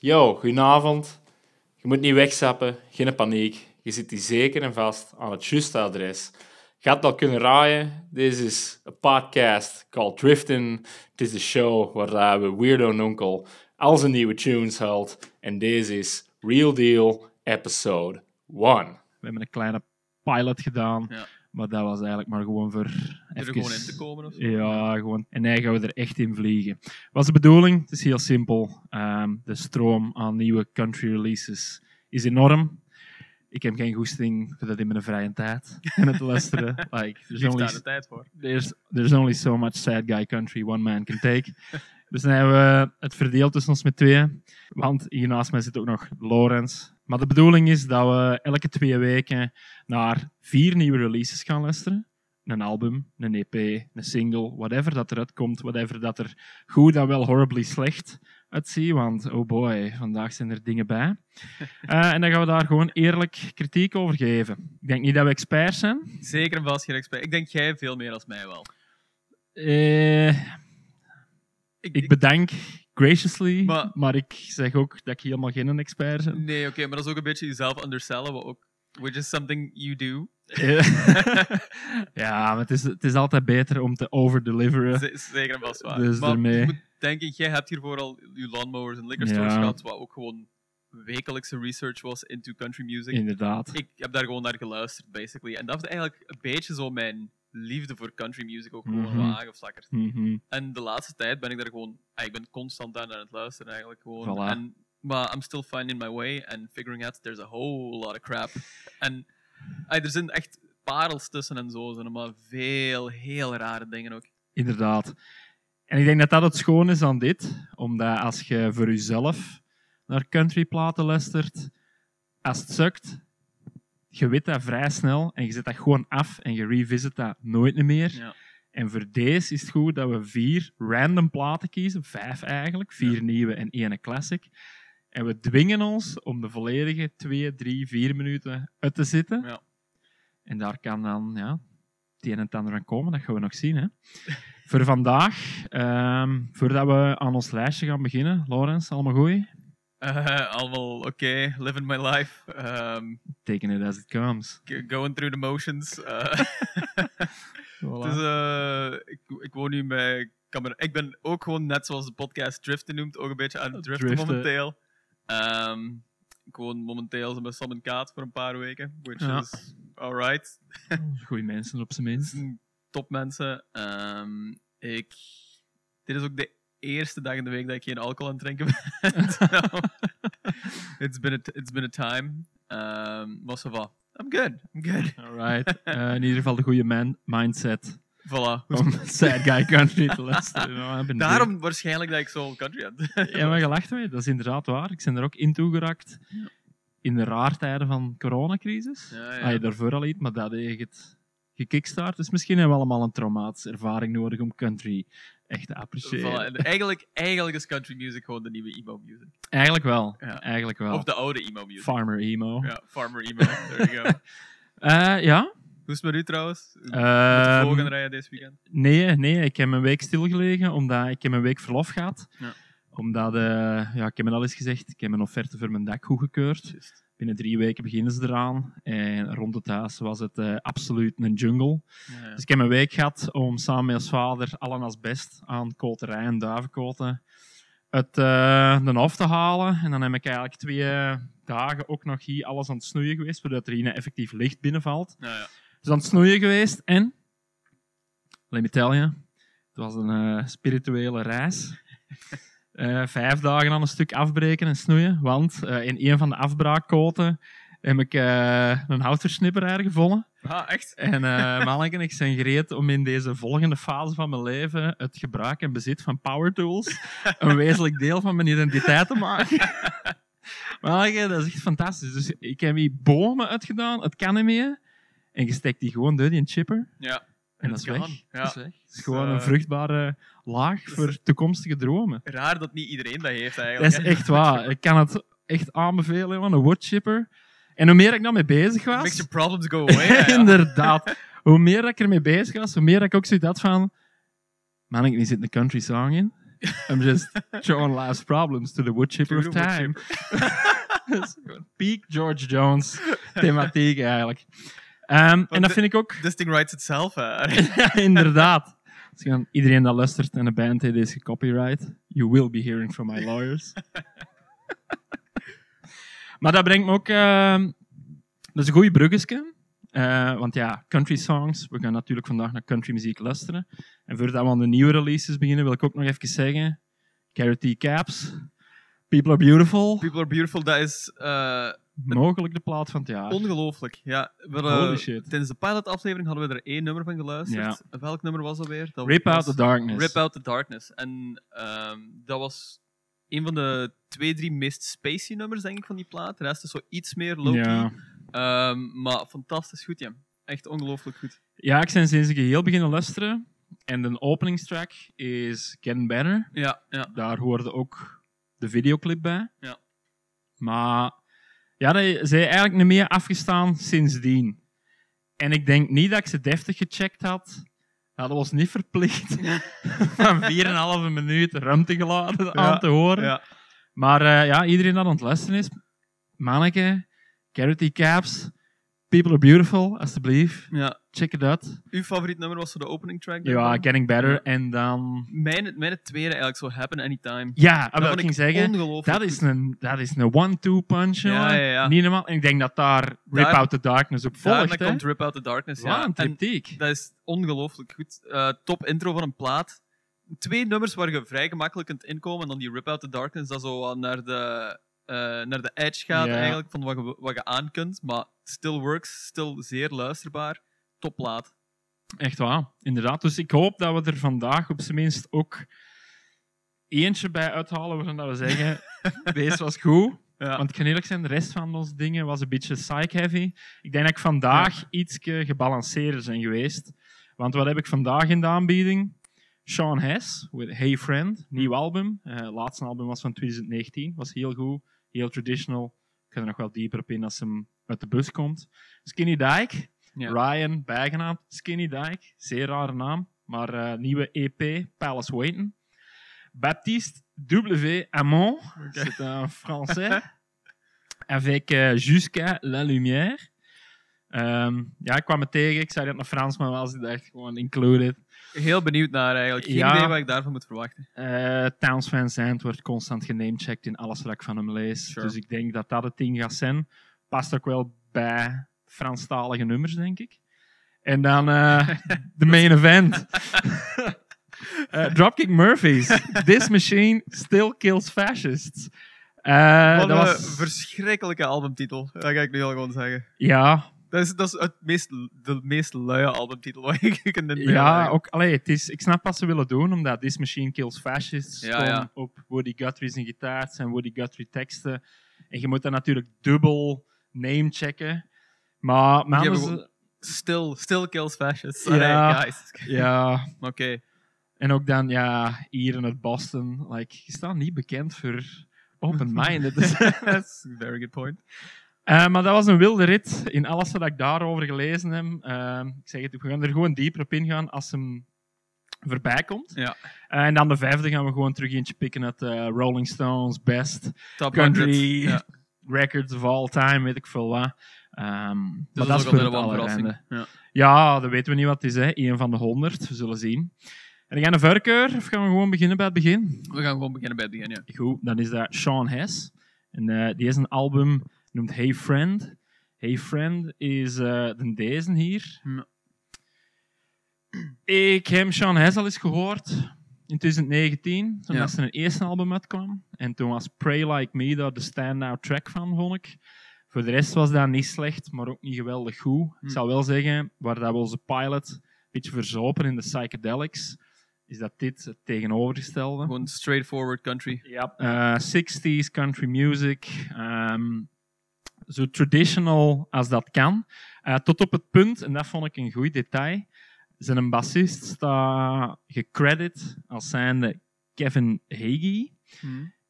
Yo, goedenavond. Je moet niet wegzappen, geen paniek. Je zit hier zeker en vast aan het juiste adres. Je had het al kunnen raaien. Dit is een podcast called Drifting. Het is de show waar we Weirdo Nonkel al zijn nieuwe tunes haalt. En deze is Real Deal Episode 1. We hebben een kleine pilot gedaan. Ja. Maar dat was eigenlijk maar gewoon voor Er even... gewoon in te komen of zo. Ja, gewoon. En hij gaan we er echt in vliegen. Wat is de bedoeling? Het is heel simpel. Ehm, de stroom aan nieuwe country releases is enorm. Ik heb geen goesting voor dat in mijn vrije tijd en het luisteren. Like, there's, Heeft only, daar de tijd voor. there's, there's only so much sad guy country one man can take. Dus dan hebben we het verdeeld tussen ons met tweeën. Want hier naast mij zit ook nog Lorenz. Maar de bedoeling is dat we elke twee weken naar vier nieuwe releases gaan luisteren. Een album, een EP, een single, whatever dat eruit komt, whatever dat er goed en wel horribly slecht uitziet. Want, oh boy, vandaag zijn er dingen bij. Eh, en dan gaan we daar gewoon eerlijk kritiek over geven. Ik denk niet dat we experts zijn. Zeker en vast geen expert. Ik denk jij veel meer als mij wel. Eh, Ik, ik bedank graciously, maar, Maar- ik zeg ook dat ik helemaal geen expert ben. Nee, oké, maar dat is ook een beetje jezelf undersellen, wat ook, which is something you do. Ja, maar het is, het is altijd beter om te overdeliveren. Z- Zeker en vast waar. Dus maar je moet denken, jij hebt hiervoor al je lawnmowers en liquor stores Ja. gehad, wat ook gewoon wekelijkse research was into country music. Inderdaad. Ik heb daar gewoon naar geluisterd, basically. En dat is eigenlijk een beetje zo mijn liefde voor country music ook gewoon Mhm. wat aangevlakkerd. Mhm. En de laatste tijd ben ik daar gewoon... ah, ik ben constant daar naar het luisteren eigenlijk gewoon. Voilà. En, maar I'm still finding my way and figuring out there's a whole lot of crap. En ah, er zijn echt parels tussen en zo. Zijn maar veel heel rare dingen ook. Inderdaad. En ik denk dat dat het schoon is aan dit, omdat als je voor jezelf naar countryplaten luistert, als het sukt, je weet dat vrij snel en je zet dat gewoon af en je revisit dat nooit meer. Ja. En voor deze is het goed dat we vier random platen kiezen, vijf eigenlijk, vier Ja. nieuwe en één classic. En we dwingen ons om de volledige twee, drie, vier minuten uit te zitten. Ja. En daar kan dan ja, het een en het ander aan komen, dat gaan we nog zien. Hè. Voor vandaag, ehm, voordat we aan ons lijstje gaan beginnen, Laurens, allemaal goed? Eh, allemaal oké, living my life. ehm, Taking it as it comes. going through the motions. eh. Voilà. Is, eh, ik, ik woon nu camera. Ik ben ook gewoon net zoals de podcast Driften noemt, ook een beetje aan het driften, Driften. momenteel. Ehm, ik woon momenteel met Sam en Kaat voor een paar weken, which Ja. is alright. Goeie mensen op zijn minst. zijn topmensen. Ehm, ik, dit is ook de eerste dag in de week dat ik geen alcohol aan het drinken ben. So, it's, been a, it's been a time. Um, maar ça va. I'm good. I'm good. Alright. Eh, in ieder geval de goede man mindset Voilà. om sad guy country te luisteren. Nou, Daarom waarschijnlijk dat ik zo country had. Ja, maar je lacht mee. Dat is inderdaad waar. Ik ben er ook in toegeraakt. In de raartijden van coronacrisis. Ja, ja. Had je daarvoor al iets, maar dat heeft het gekickstart. Dus misschien hebben we allemaal een traumatische ervaring nodig om country echt appreciëren. Voilà. En eigenlijk, eigenlijk is country music gewoon de nieuwe emo music. Eigenlijk wel. Ja. Eigenlijk wel. Of de oude emo music. Farmer emo. Ja, farmer emo. There you go. Eh, ja. Hoe is het met u trouwens? Met de Ehm, vlogen rijden deze weekend? nee, nee, ik heb een week stilgelegen, omdat ik heb een week verlof gehad. Ja. Omdat, eh, ja, ik heb het al eens gezegd, ik heb een offerte voor mijn dak goedgekeurd. Binnen drie weken beginnen ze eraan. En rond het huis was het eh, absoluut een jungle. Ja. Dus ik heb een week gehad om samen met ons vader allen als best aan koterij en duivenkoten het eh, de hof te halen. En dan heb ik eigenlijk twee dagen ook nog hier alles aan het snoeien geweest, zodat er hier effectief licht binnenvalt. Ja, ja. Dus aan het snoeien geweest en, let me tell you, het was een eh, spirituele reis. Eh, vijf dagen aan een stuk afbreken en snoeien, want eh, in een van de afbraakkoten heb ik eh, een houtversnipperaar gevonden. Ah, echt? En uh, en ik zijn gereed om in deze volgende fase van mijn leven het gebruik en bezit van power tools een wezenlijk deel van mijn identiteit te maken. Manneke, dat is echt fantastisch. Dus ik heb hier bomen uitgedaan, het kan niet meer. En je steekt die gewoon door die chipper. Ja. En dat is weg. gone. Dat is Ja. weg. Het is gewoon een eh, vruchtbare laag voor toekomstige dromen. Raar dat niet iedereen dat heeft Dat eigenlijk. is hè. echt waar. Ik kan het echt aanbevelen, jongen. Een woodchipper. En hoe meer ik nou mee bezig was... Makes your problems go away. ja, ja. Inderdaad. Hoe meer ik ermee bezig was, hoe meer ik ook zoiets had van... Man, ik zit een country song in. I'm just showing last problems to the wood chipper of time. Dat is Peak George Jones thematiek eigenlijk. Ehm, en dat vind ik ook This thing writes itself. ja, inderdaad. Dus iedereen dat luistert en de band heeft deze copyright. You will be hearing from my lawyers. maar dat brengt me ook... ehm, dat is een goede bruggetje. Eh, want ja, country songs. We gaan natuurlijk vandaag naar country muziek luisteren. En voordat we aan de nieuwe releases beginnen, wil ik ook nog even zeggen... Carrot. Caps. People Are Beautiful. People are beautiful. Dat is eh, Mogelijk de plaat van het jaar. ongelooflijk. Ja, we, hadden- Holy shit. Tijdens de pilot-aflevering hadden we er één nummer van geluisterd. Welk nummer was dat weer? Dat Rip was Out the Darkness. Rip Out the Darkness. En ehm, dat was een van de twee, drie meest spacey nummers, denk ik, van die plaat. De rest is zo iets meer low-key. Ja. Ehm, maar fantastisch goed, ja. Echt ongelooflijk goed. Ja, ik ben sinds ik geheel beginnen luisteren. En de openingstrack is Getting Better. Ja, ja. Daar hoorde ook de videoclip bij. Ja. Maar ja, dat zijn eigenlijk niet meer afgestaan sindsdien. En ik denk niet dat ik ze deftig gecheckt had. Ja, dat was niet verplicht van 4,5 minuut ruimte gelaten aan te horen. ja. Maar eh, ja, iedereen dat aan het luisteren is, manneke, Carrot Caps, People Are Beautiful, alsjeblieft. ja. Check it out. Uw favoriet nummer was zo de opening track? Ja? Getting Better. En dan... Mijn, mijn tweede eigenlijk zo Happen Anytime. Ja, Dat wat vond ik ging zeggen, dat is een, dat is een one-two punch, Ja, ja, ja. Niet normaal. En ik denk dat daar Rip Daar- Out the Darkness op volgt, hè. komt Rip Out the Darkness. Ja. een En dat is ongelooflijk goed. Eh, top intro van een plaat. Twee nummers waar je vrij gemakkelijk kunt inkomen. En dan die Rip Out the Darkness, dat zo naar de, eh, naar de edge gaat Ja. eigenlijk. Van wat je, wat je aan kunt. Maar still works, still zeer luisterbaar. Topplaat. Echt waar, inderdaad. Dus ik hoop dat we er vandaag op zijn minst ook eentje bij uithalen waarvan dat we zeggen, deze was goed. Ja. Want ik kan eerlijk zijn, de rest van onze dingen was een beetje psych-heavy. Ik denk dat ik vandaag iets gebalanceerder zijn geweest. Want wat heb ik vandaag in de aanbieding? Sean Hess, with Hey Friend, nieuw album. Eh, Het laatste album was van 2019, was heel goed, heel traditional. Ik ga er nog wel dieper op in als hem uit de bus komt. Skinny Dyke, Ja. Ryan, bijgenaamd Skinny Dyke, zeer rare naam, maar eh, nieuwe EP, Palace Waiting. Baptiste W. Hamon, c'est un français, avec euh, Jusqu'à la lumière. Ehm, ja, ik kwam het tegen, ik zei dat naar Frans, maar was ik dacht gewoon included. Heel benieuwd naar eigenlijk. Geen Ja. idee wat ik daarvan moet verwachten. Eh Towns Van Zandt wordt constant genamecheckt in alles wat ik van hem lees. Sure. Dus ik denk dat dat het ding gaat zijn. Past ook wel bij Franstalige nummers, denk ik. En dan eh, de main event. Eh, Dropkick Murphys. This machine still kills fascists. Eh, Wat dat een was, verschrikkelijke albumtitel. Dat ga ik nu al gewoon zeggen. ja, Dat is, dat is het meest, de meest luie albumtitel wat ik in dit ja ook, allee, het is, ik snap wat ze willen doen, omdat This Machine Kills Fascists Ja, op Woody Guthrie's gitaar en Woody Guthrie teksten. En je moet dat natuurlijk dubbel name checken. Maar, maar anders- hebben Still, still kills fascists. Ja. Guys. ja, Oké. en ook dan ja, hier in het Boston. Like, je staat niet bekend voor open-minded. That's a very good point. Eh, maar dat was een wilde rit in alles wat ik daarover gelezen heb. Eh, ik zeg het, we gaan er gewoon dieper op ingaan als hem voorbij komt. Ja. Eh, en dan de vijfde gaan we gewoon terug eentje pikken uit Rolling Stones Best Top Country 100. Ja. Records of All Time, weet ik veel wat. Ehm, maar Dus dat is ook wel een verrassing. Ja. Ja, dat weten we niet wat het is. Hè. Eén van de honderd, we zullen zien. En gaan een voorkeur of gaan we gewoon beginnen bij het begin? We gaan gewoon beginnen bij het begin, ja. Goed, dan is dat Sean Hess. En die is een album noemt Hey Friend. Hey Friend is eh, de deze hier. Ja. Ik heb Sean Hess al eens gehoord in 2019, toen Ja. dat zijn eerste album uitkwam. En toen was Pray Like Me daar de standout track van, vond ik. Voor de rest was dat niet slecht, maar ook niet geweldig goed. Hm. Ik zal wel zeggen, waar dat we onze pilot een beetje verzopen in de psychedelics, is dat dit het tegenovergestelde. Gewoon straightforward country. Ja, eh, 60s country music. ehm, zo traditional als dat kan. Eh, tot op het punt, en dat vond ik een goed detail, zijn bassist staat gecredit als zijnde Kevin Hagee.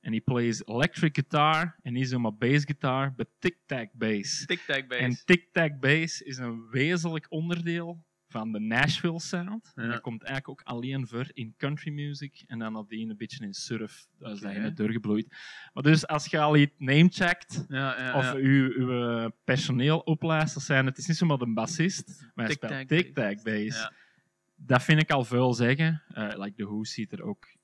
En hij plays electric guitar en hij is maar bass guitar, but tic-tac bass. Tic-tac bass. En tic-tac bass is een wezenlijk onderdeel van de Nashville sound. En dat komt eigenlijk ook alleen voor in country music en dan nadien een beetje in surf. Dat is dat Oké. in het doorgebloeid. Maar dus als je al iets name-checkt Ja, ja, of uw, uw eh, personeel oplijst, dat zijn, het is niet zomaar een bassist, maar hij speelt Tic-tac bass. Ja. Dat vind ik al veel zeggen. Eh, like The Who ziet er ook...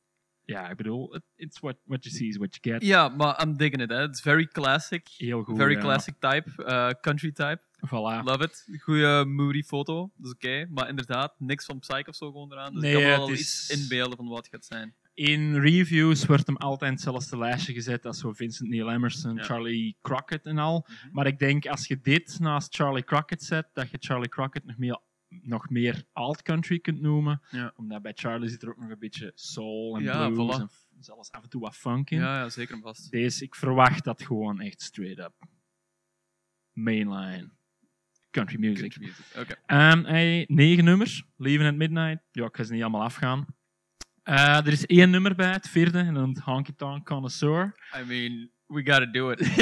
Ja, ik bedoel, it- it's what, what you see is what you get. Ja, maar I'm digging it. Hè. It's very classic. Heel goed. very ja. classic type. eh, country type. Voilà. Love it. Goeie moody foto. Dat is oké. Maar inderdaad, niks van Psych of zo gewoon eraan. Dus Nee, ik kan me wel is- iets inbeelden van wat het gaat zijn. In reviews wordt hem altijd hetzelfde lijstje gezet als zo Vincent Neil Emerson, Ja. Charlie Crockett en al. Mhm. Maar ik denk als je dit naast Charlie Crockett zet, dat je Charlie Crockett nog meer, nog meer alt-country kunt noemen. Ja. Omdat bij Charlie zit er ook nog een beetje soul en Ja, blues voilà. en zelfs af en toe wat funk in. Ja, ja, zeker en vast. Deze, ik verwacht dat gewoon echt straight up. Mainline. Country music. Country music. Oké. Ehm, hij, negen nummers. Leaving at Midnight. Ja, ik ga ze niet allemaal afgaan. Eh, er is één nummer bij, het vierde, en dan Honky Tonk Connoisseur. I mean, we gotta do it.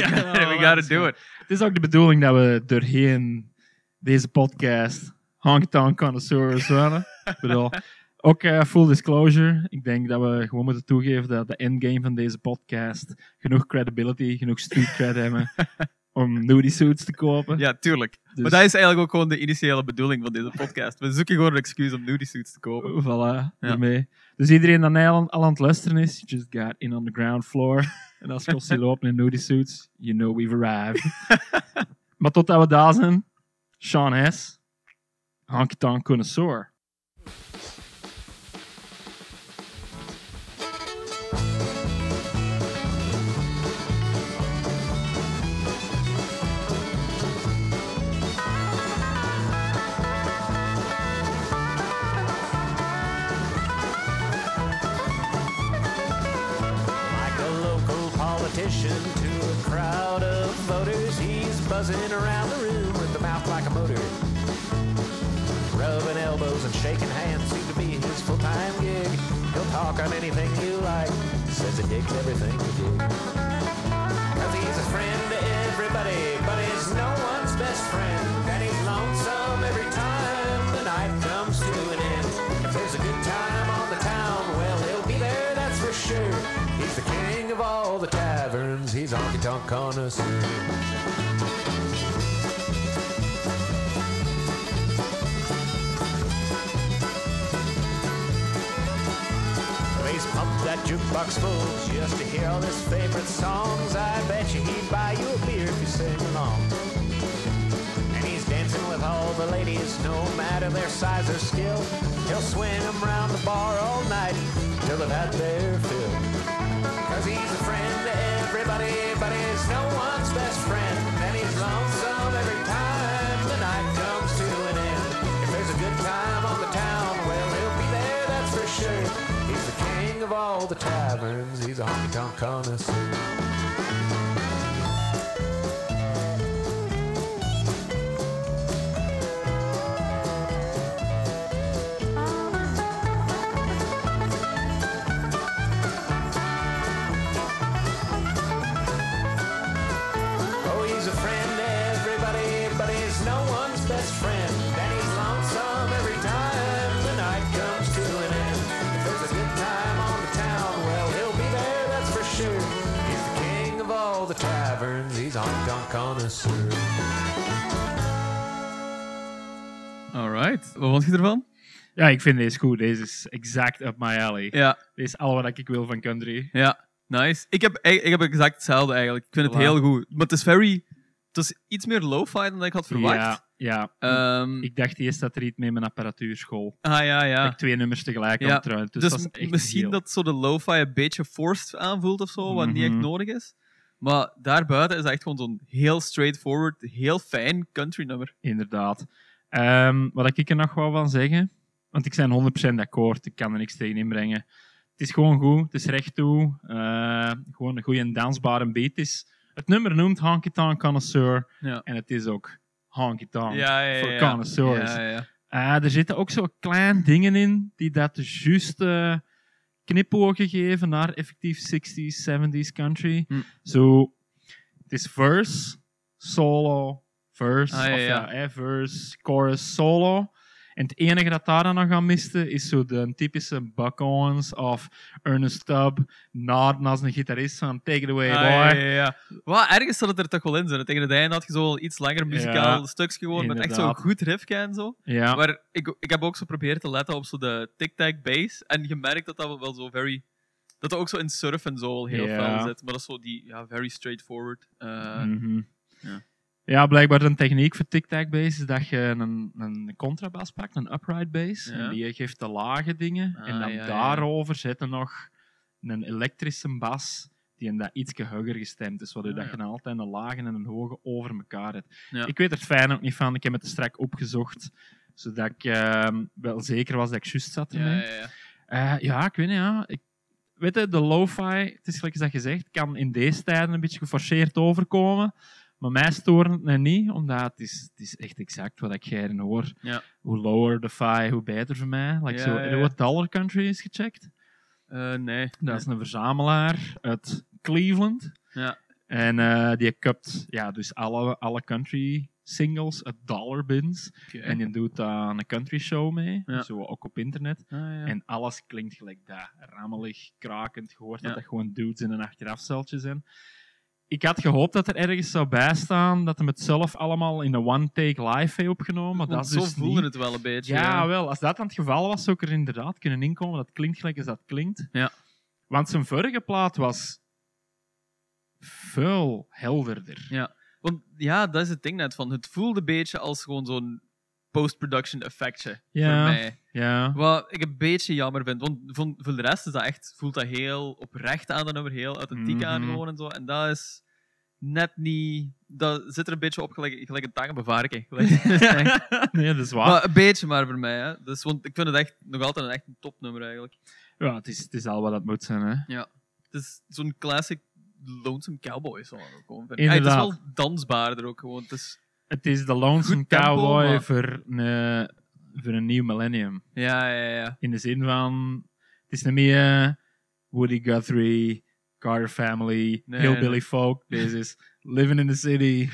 We gotta do it. Het is ook de bedoeling dat we doorheen deze podcast Honky Tonk Connoisseurs worden. ik bedoel, ook eh, full disclosure. Ik denk dat we gewoon moeten toegeven dat de endgame van deze podcast genoeg credibility, genoeg street cred hebben om nudie suits te kopen. Ja, tuurlijk. Dus- Maar dat is eigenlijk ook gewoon de initiële bedoeling van deze podcast. We zoeken gewoon een excuus om nudie suits te kopen. Voilà, daarmee. Dus iedereen dat al, aan het luisteren is, just got in on the ground floor. en als Kostie loopt in nudie suits, you know we've arrived. maar totdat we daar zijn, Sean Hess, Honky Tonk Connoisseur. On anything you like, says he digs everything you dig. Cause he's a friend to everybody, but he's no one's best friend. And he's lonesome every time the night comes to an end. If there's a good time on the town, well, he'll be there, that's for sure. He's the king of all the taverns, he's honky tonk connoisseur. That jukebox full just to hear all his favorite songs. I bet you he'd buy you a beer if you sing along. And he's dancing with all the ladies, no matter their size or skill. He'll swing them round the bar all night till they've had their fill. Cause he's a friend to everybody, but he's no one's best friend. All the taverns, he's a honky tonk connoisseur. Connoisseur. Alright. Wat vond je ervan? Ja, ik vind deze goed. Deze is exact up my alley. Ja, Deze is al wat ik wil van country. ja. Nice. Ik heb, ik heb exact hetzelfde eigenlijk. Ik vind het heel goed. Maar het is very... Het is iets meer lo-fi dan ik had verwacht. Ja, ja. Ehm, ik dacht eerst dat er iets mee mijn apparatuurschool. ah, ja, ja. Ik twee nummers tegelijk Ja, aan trouwens. Dus, Dus, dat is echt misschien heel- dat zo de lo-fi een beetje forced aanvoelt of zo, wat niet echt Mhm. nodig is. Maar daarbuiten is echt gewoon zo'n heel straightforward, heel fijn country nummer. Inderdaad. Ehm, wat ik er nog wel van zeggen, want ik ben 100% akkoord, ik kan er niks tegen inbrengen. Het is gewoon goed, het is recht toe, eh, gewoon een goede dansbare beat. Het, is, het nummer noemt Honky Tonk Connoisseur Ja. en het is ook Honky Tonk Ja, ja, ja. voor ja. connoisseurs. Ja, ja. Eh, er zitten ook zo kleine dingen in die dat de juiste knipogen geven naar effectief 60s, 70s country. Hm. Zo, het is verse, solo, verse, Ah, ja, of ja. ja, eh, verse, chorus, solo. En het enige dat daar dan nog aan miste, is zo de typische Buck Owens of Ernest Stubb, naden als een gitarist van Take It Away, Ah, boy. ja, ja, ja. Ergens zat het er toch wel in. Zo. Tegen het einde had je zo iets langer muzikaal Ja, stukje gewoon met echt zo'n goed riffje en zo. Ja. Maar ik, ik heb ook zo proberen te letten op zo de tic-tac bass. En je merkt dat dat wel- zo very... Dat dat ook zo in surf en zo heel fel zit. Maar dat is zo die, ja, very straightforward. eh, Mhm. ja. Ja, blijkbaar een techniek voor tic-tac bass is dat je een, een contrabas pakt, een upright bass, Ja. en die geeft de lage dingen. en Ah, dan ja, daarover zetten nog een elektrische bas die een dat iets hoger gestemd is, waardoor Ah, dat je dan altijd een lage en een hoge over elkaar hebt. Ik weet er fijn ook niet van, ik heb het strak opgezocht, zodat ik ehm, wel zeker was dat ik juist zat ja, ermee. ja, ja. Eh, ja, ik weet niet, ja. Ik, weet je, de lo-fi, het is gelijk als dat je zegt, kan in deze tijden een beetje geforceerd overkomen. Maar mij stoort het niet, omdat het is, het is echt exact wat ik hierin hoor. Ja. Hoe lower the fi, hoe beter voor mij. Like Ja, zo, ja, wat Dollar Country is gecheckt? Eh, nee. Dat is een verzamelaar uit Cleveland. Ja. En eh, die kupt ja, dus alle, alle country singles uit dollar bins. En je doet daar een country show mee, Ja. zo ook op internet. Ah, ja. En alles klinkt gelijk dat. Rammelig, krakend. Je hoort Ja. dat dat gewoon dudes in een achterafceltje zijn. Ik had gehoopt dat er ergens zou bijstaan dat hem het zelf allemaal in een one-take live heeft opgenomen. Maar dat is zo dus voelde niet. het wel een beetje. Ja, wel. Als dat dan het geval was, zou ik er inderdaad kunnen inkomen. Dat klinkt gelijk als dat klinkt. Ja. Want zijn vorige plaat was veel helderder. Ja. Want ja, dat is het ding net van. Het voelde een beetje als gewoon zo'n post-production effectje Ja. voor mij. Ja. Wat ik een beetje jammer vind. Want voor, voor de rest is dat echt, voelt dat heel oprecht aan, dat nummer, heel authentiek aan Mhm. gewoon en zo. En dat is net niet... Dat zit er een beetje op gelijk, gelijk een tang op een varken. Gelijk- nee, dat is waar. maar een beetje maar voor mij. Hè. Dus, want ik vind het echt, nog altijd een echt een topnummer eigenlijk. Ja, het is, het is al wat het moet zijn. Hè. Het is zo'n classic Lonesome Cowboy song. ook Gewoon. Ah, het is wel dansbaarder ook gewoon. Het is, Het is de Lonesome Cowboy voor, een, voor een nieuw millennium. ja, ja, ja. In de zin van, het is niet meer Woody Guthrie, Carter Family, Nee, Hillbilly nee. Folk. Deze is Living in the City.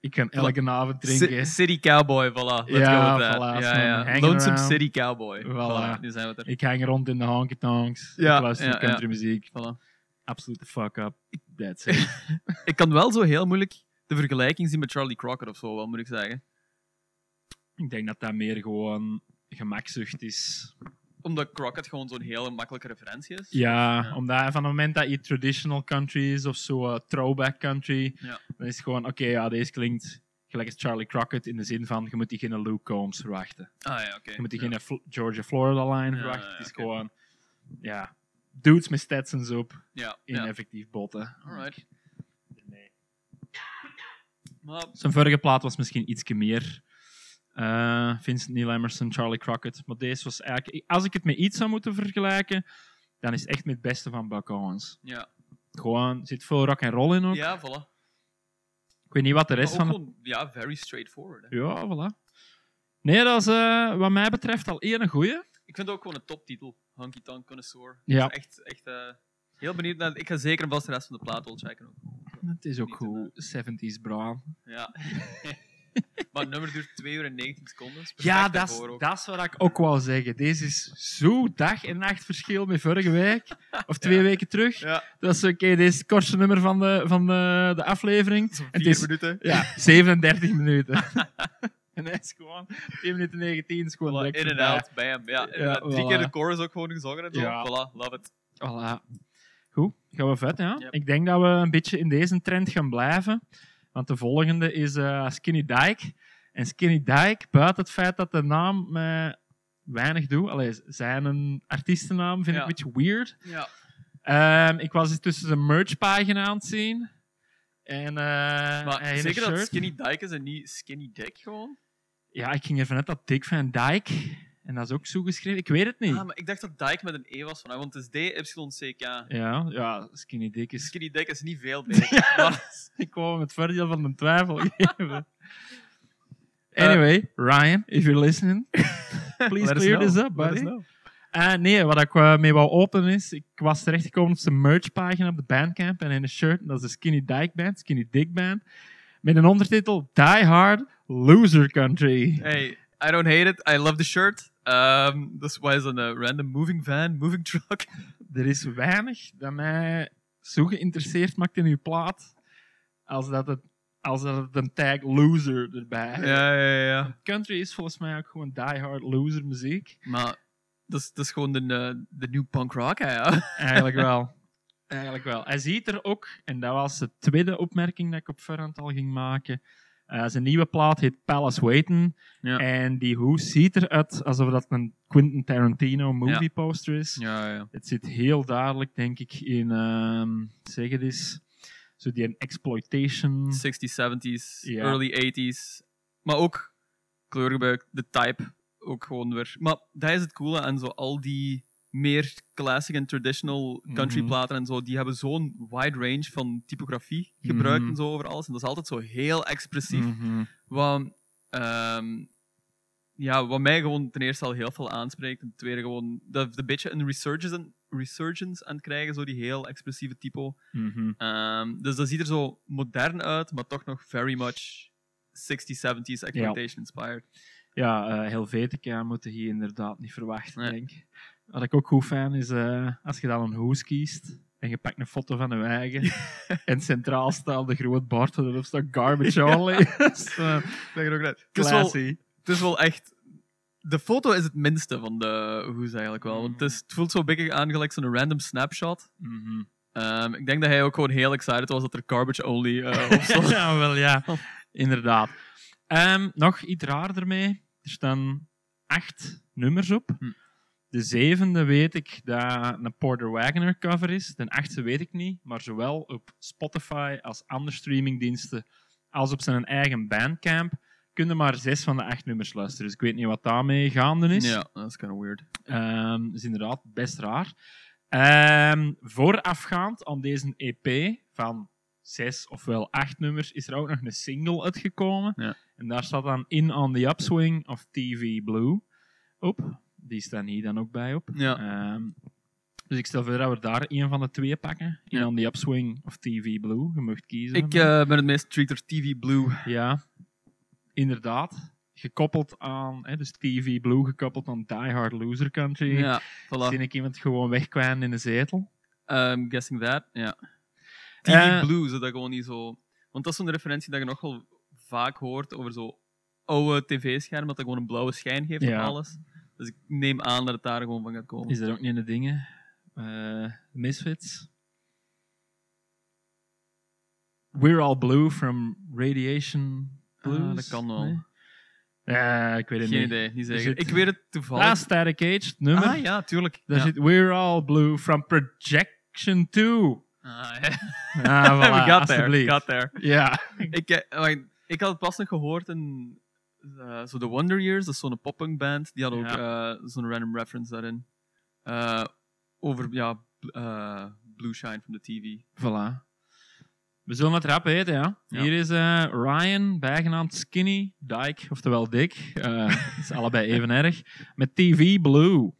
Ik kan elke avond drinken. C- City Cowboy, voilà. Let's Ja, go with that. voilà, Ja, zo'n ja. hang Lonesome around. City Cowboy. Voilà. Voilà, nu zijn we er. Ik hang rond in de honky tonks. Ja, ik luister ja, country muziek. Voilà. Absolute fuck up. That's it. Ik kan wel zo heel moeilijk de vergelijking zien met Charlie Crockett of zo, wel, moet ik zeggen. ik denk dat dat meer gewoon gemakzucht is. Omdat Crockett gewoon zo'n hele makkelijke referentie is. Ja, Ja. omdat van het moment dat je traditional country is of zo eh, throwback country, Ja. dan is het gewoon, oké, ja, deze klinkt gelijk als Charlie Crockett in de zin van, je moet die geen Luke Combs verwachten. Ah ja, oké. Je moet die Ja. geen Fl- Georgia Florida line verwachten. ja, het is gewoon, ja, dudes met Stetsons op Ja, in effectief botten. Alright. Maar Zijn vorige plaat was misschien iets meer eh, Vincent Neil Emerson, Charlie Crockett. Maar deze was eigenlijk, als ik het met iets zou moeten vergelijken, dan is het echt met het beste van Buck Owens. ja, Gewoon, er zit veel rock en roll in ook. ja voilà. Ik weet niet wat de rest van. gewoon, ja, very straightforward. Hè. Ja, voilà. Nee, dat is eh, wat mij betreft al één goeie. Ik vind het ook gewoon een toptitel. Honky Tonk Connoisseur. Ja. Echt, echt eh, heel benieuwd naar. Ik ga zeker vast de rest van de plaat wel checken. Ook. Het is ook goed. 70s bra. Ja. maar het nummer duurt 2 uur en 19 seconden. Ja, dat is, dat wat ik ook wou zeggen. Deze is zo dag en nacht verschil met vorige week. Of twee Ja. weken terug. Ja, Dat is oké, deze is het kortste nummer van de, van de, de aflevering. zo'n En het vier is minuten. ja, 37 minuten. en hij is gewoon 2 minuten 19 is gewoon Voilà, in en out, bam. Ja, inderdaad. Drie keer de chorus ook gewoon gezongen en zo. Ja. Voilà, love it. Voilà. Goed, gaan we vet, ja. Yep. Ik denk dat we een beetje in deze trend gaan blijven. Want de volgende is eh, Skinny Dyke. En Skinny Dyke, buiten het feit dat de naam mij weinig doet, allee, zijn een artiestennaam vind Ja. ik een beetje weird. Ja. Ehm, ik was eens tussen zijn merchpagina aan het zien. En, eh, Maar zeker dat. Skinny Dyke is en niet Skinny Dick gewoon? Ja, ik ging ervan uit dat Dick van Dyke. En dat is ook zo geschreven. Ik weet het niet. Ah, maar ik dacht dat Dyke met een E was van, want het is D-Y-C-K. Ja, ja, Skinny Dick is Skinny Dick is niet veel beter. maar, Ik wou hem het voordeel van de twijfel geven. Anyway, Ryan, if you're listening, please clear this up, buddy. Eh, nee, wat ik eh, mee wou openen is, ik was terechtgekomen op zijn merchpagina op de Bandcamp en in een shirt, dat is de Skinny Dyke Band, Skinny Dick Band, met een ondertitel Die Hard Loser Country. Hey, I don't hate it. I love the shirt. Um, dat was een eh, random moving van, moving truck. Er is weinig dat mij zo geïnteresseerd maakt in uw plaat als dat het, als dat het een tag loser erbij heeft. ja, ja, ja. Country is volgens mij ook gewoon die-hard loser muziek. Maar dat is, dat is gewoon de, eh, de nieuwe punk rock, hè, ja. Eigenlijk wel. Eigenlijk wel. Hij ziet er ook, en dat was de tweede opmerking dat ik op voorhand al ging maken. Eh, zijn nieuwe plaat heet Palace Waiting. Ja. En die hoes ziet eruit alsof dat een Quentin Tarantino movie poster is. Ja, ja. Het zit heel duidelijk, denk ik, in, ehm, zeg het eens, zo die een exploitation. 60s, 70s, Ja. early 80s. Maar ook kleurgebruik, de type, ook gewoon weer. Maar dat is het coole aan zo al die meer classic en traditional country Mhm. platen en zo. Die hebben zo'n wide range van typografie gebruikt Mhm. en zo over alles. En dat is altijd zo heel expressief. Mhm. Wat, ehm, ja, wat mij gewoon ten eerste al heel veel aanspreekt. En ten tweede gewoon dat een beetje een resurgence, resurgence aan het krijgen, zo die heel expressieve typo. Mhm. Ehm, dus dat ziet er zo modern uit, maar toch nog very much 60s, 70s exploitation inspired. Ja, eh Helvetica moeten hier inderdaad niet verwachten, Nee. denk ik. Wat ik ook goed vind, is eh, als je dan een hoes kiest en je pakt een foto van een eigen en centraal staat de groot bord erop staat garbage only. Dus, eh, ook. Het is, wel, het is wel echt... De foto is het minste van de hoes eigenlijk wel. Want het, is, het voelt zo beetje aan gelijk zo'n random snapshot. Mhm. Ehm, ik denk dat hij ook gewoon heel excited was dat er garbage only eh op stond. ja, wel ja, inderdaad. Ehm, nog iets raar ermee. Er staan acht nummers op. Hm. De zevende weet ik dat een Porter Wagoner cover is. De achtste weet ik niet, maar zowel op Spotify als andere streamingdiensten als op zijn eigen bandcamp kunnen maar zes van de acht nummers luisteren. Dus ik weet niet wat daarmee gaande is. Ja, dat is kind of weird. Dat is inderdaad best raar. Ehm, voorafgaand aan deze EP van zes ofwel acht nummers is er ook nog een single uitgekomen. Ja. En daar staat dan In on the Upswing of TV Blue op. Die staan hier dan ook bij op. Ja. Ehm, dus ik stel voor dat we daar een van de twee pakken. In Ja. on the Upswing of TV Blue. Je mag kiezen. Ik eh, ben het meest treater TV Blue. Ja, inderdaad. Gekoppeld aan, hè, dus TV Blue gekoppeld aan Die Hard Loser Country. Ja, voilà. Zie ik iemand gewoon wegkwijnen in de zetel? Um, guessing that, ja. TV Eh, Blue, zodat gewoon niet zo... Want dat is zo'n referentie dat je nogal vaak hoort over zo oude tv-schermen, dat dat gewoon een blauwe schijn geeft Ja. op alles. Dus ik neem aan dat het daar gewoon van gaat komen. Is dat ook niet in de dingen? Eh, Misfits? We're all blue from radiation blues? Ah, dat kan wel. Nee? Ja, ik weet het Geen niet. idee, niet Er zeker. zit- Ik weet het toevallig. Ah, Static Age, nummer. Ah, ja, tuurlijk. Daar Ja. zit We're all blue from projection 2. Ah, ja. Ah, voilà, We got there, got there. Ja. ik, eh, ik had het pas nog gehoord in eh, zo The Wonder Years, dat is zo'n poppunk band. Die had ook eh, zo'n random reference daarin. Eh, over, ja, bl- Blue Shine from the TV. Voilà. We zullen het rap eten, ja. Ja. Hier is Ryan, bijgenaamd Skinny, Dyke, oftewel Dick. Dat is allebei even erg. Met TV Blue.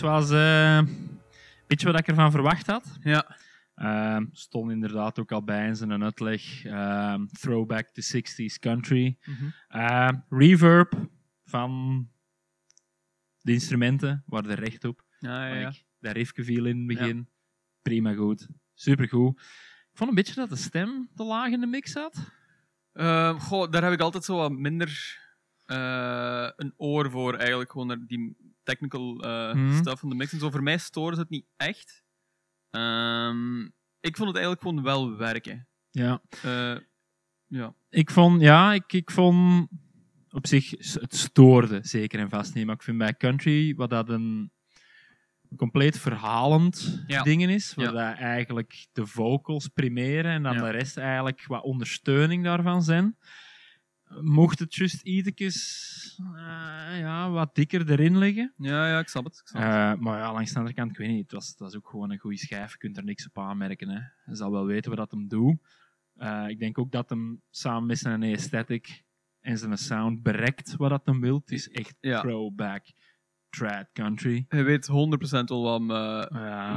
Was eh, een beetje wat ik ervan verwacht had. Ja. Ehm, stond inderdaad ook al bij in zijn uitleg. Ehm, throwback to 60s country. Mhm. Ehm, reverb van de instrumenten waren er recht op. Ja, ja, ja. Want ik- dat riffje viel in het begin. Prima goed. Supergoed. Ik vond een beetje dat de stem te laag in de mix zat. Goh, daar heb ik altijd zo wat minder eh, een oor voor, eigenlijk. Gewoon die technical eh, Mhm. stuff van de mix. En zo voor mij stoorde het niet echt. Ehm, ik vond het eigenlijk gewoon wel werken. Ja. Eh, ja. Ik vond, ja, ik, ik vond op zich, het stoorde zeker en vast niet. Maar ik vind bij country, wat dat een compleet verhalend Ja. ding is, waar Ja. dat eigenlijk de vocals primeren en dan Ja. de rest eigenlijk wat ondersteuning daarvan zijn, mocht het juist ietsjes eh, ja, wat dikker erin liggen. Ja, ja, ik snap het. Ik snap het. Eh, maar ja, langs de andere kant, ik weet niet, het was, het was ook gewoon een goede schijf. Je kunt er niks op aanmerken. Hè. Je zal wel weten wat dat hem doet. Eh, ik denk ook dat hem samen met zijn aesthetic en zijn sound bereikt wat dat hem wil. Het is echt Ja. throwback, trad country. Hij weet 100% wel wat hem, Ja.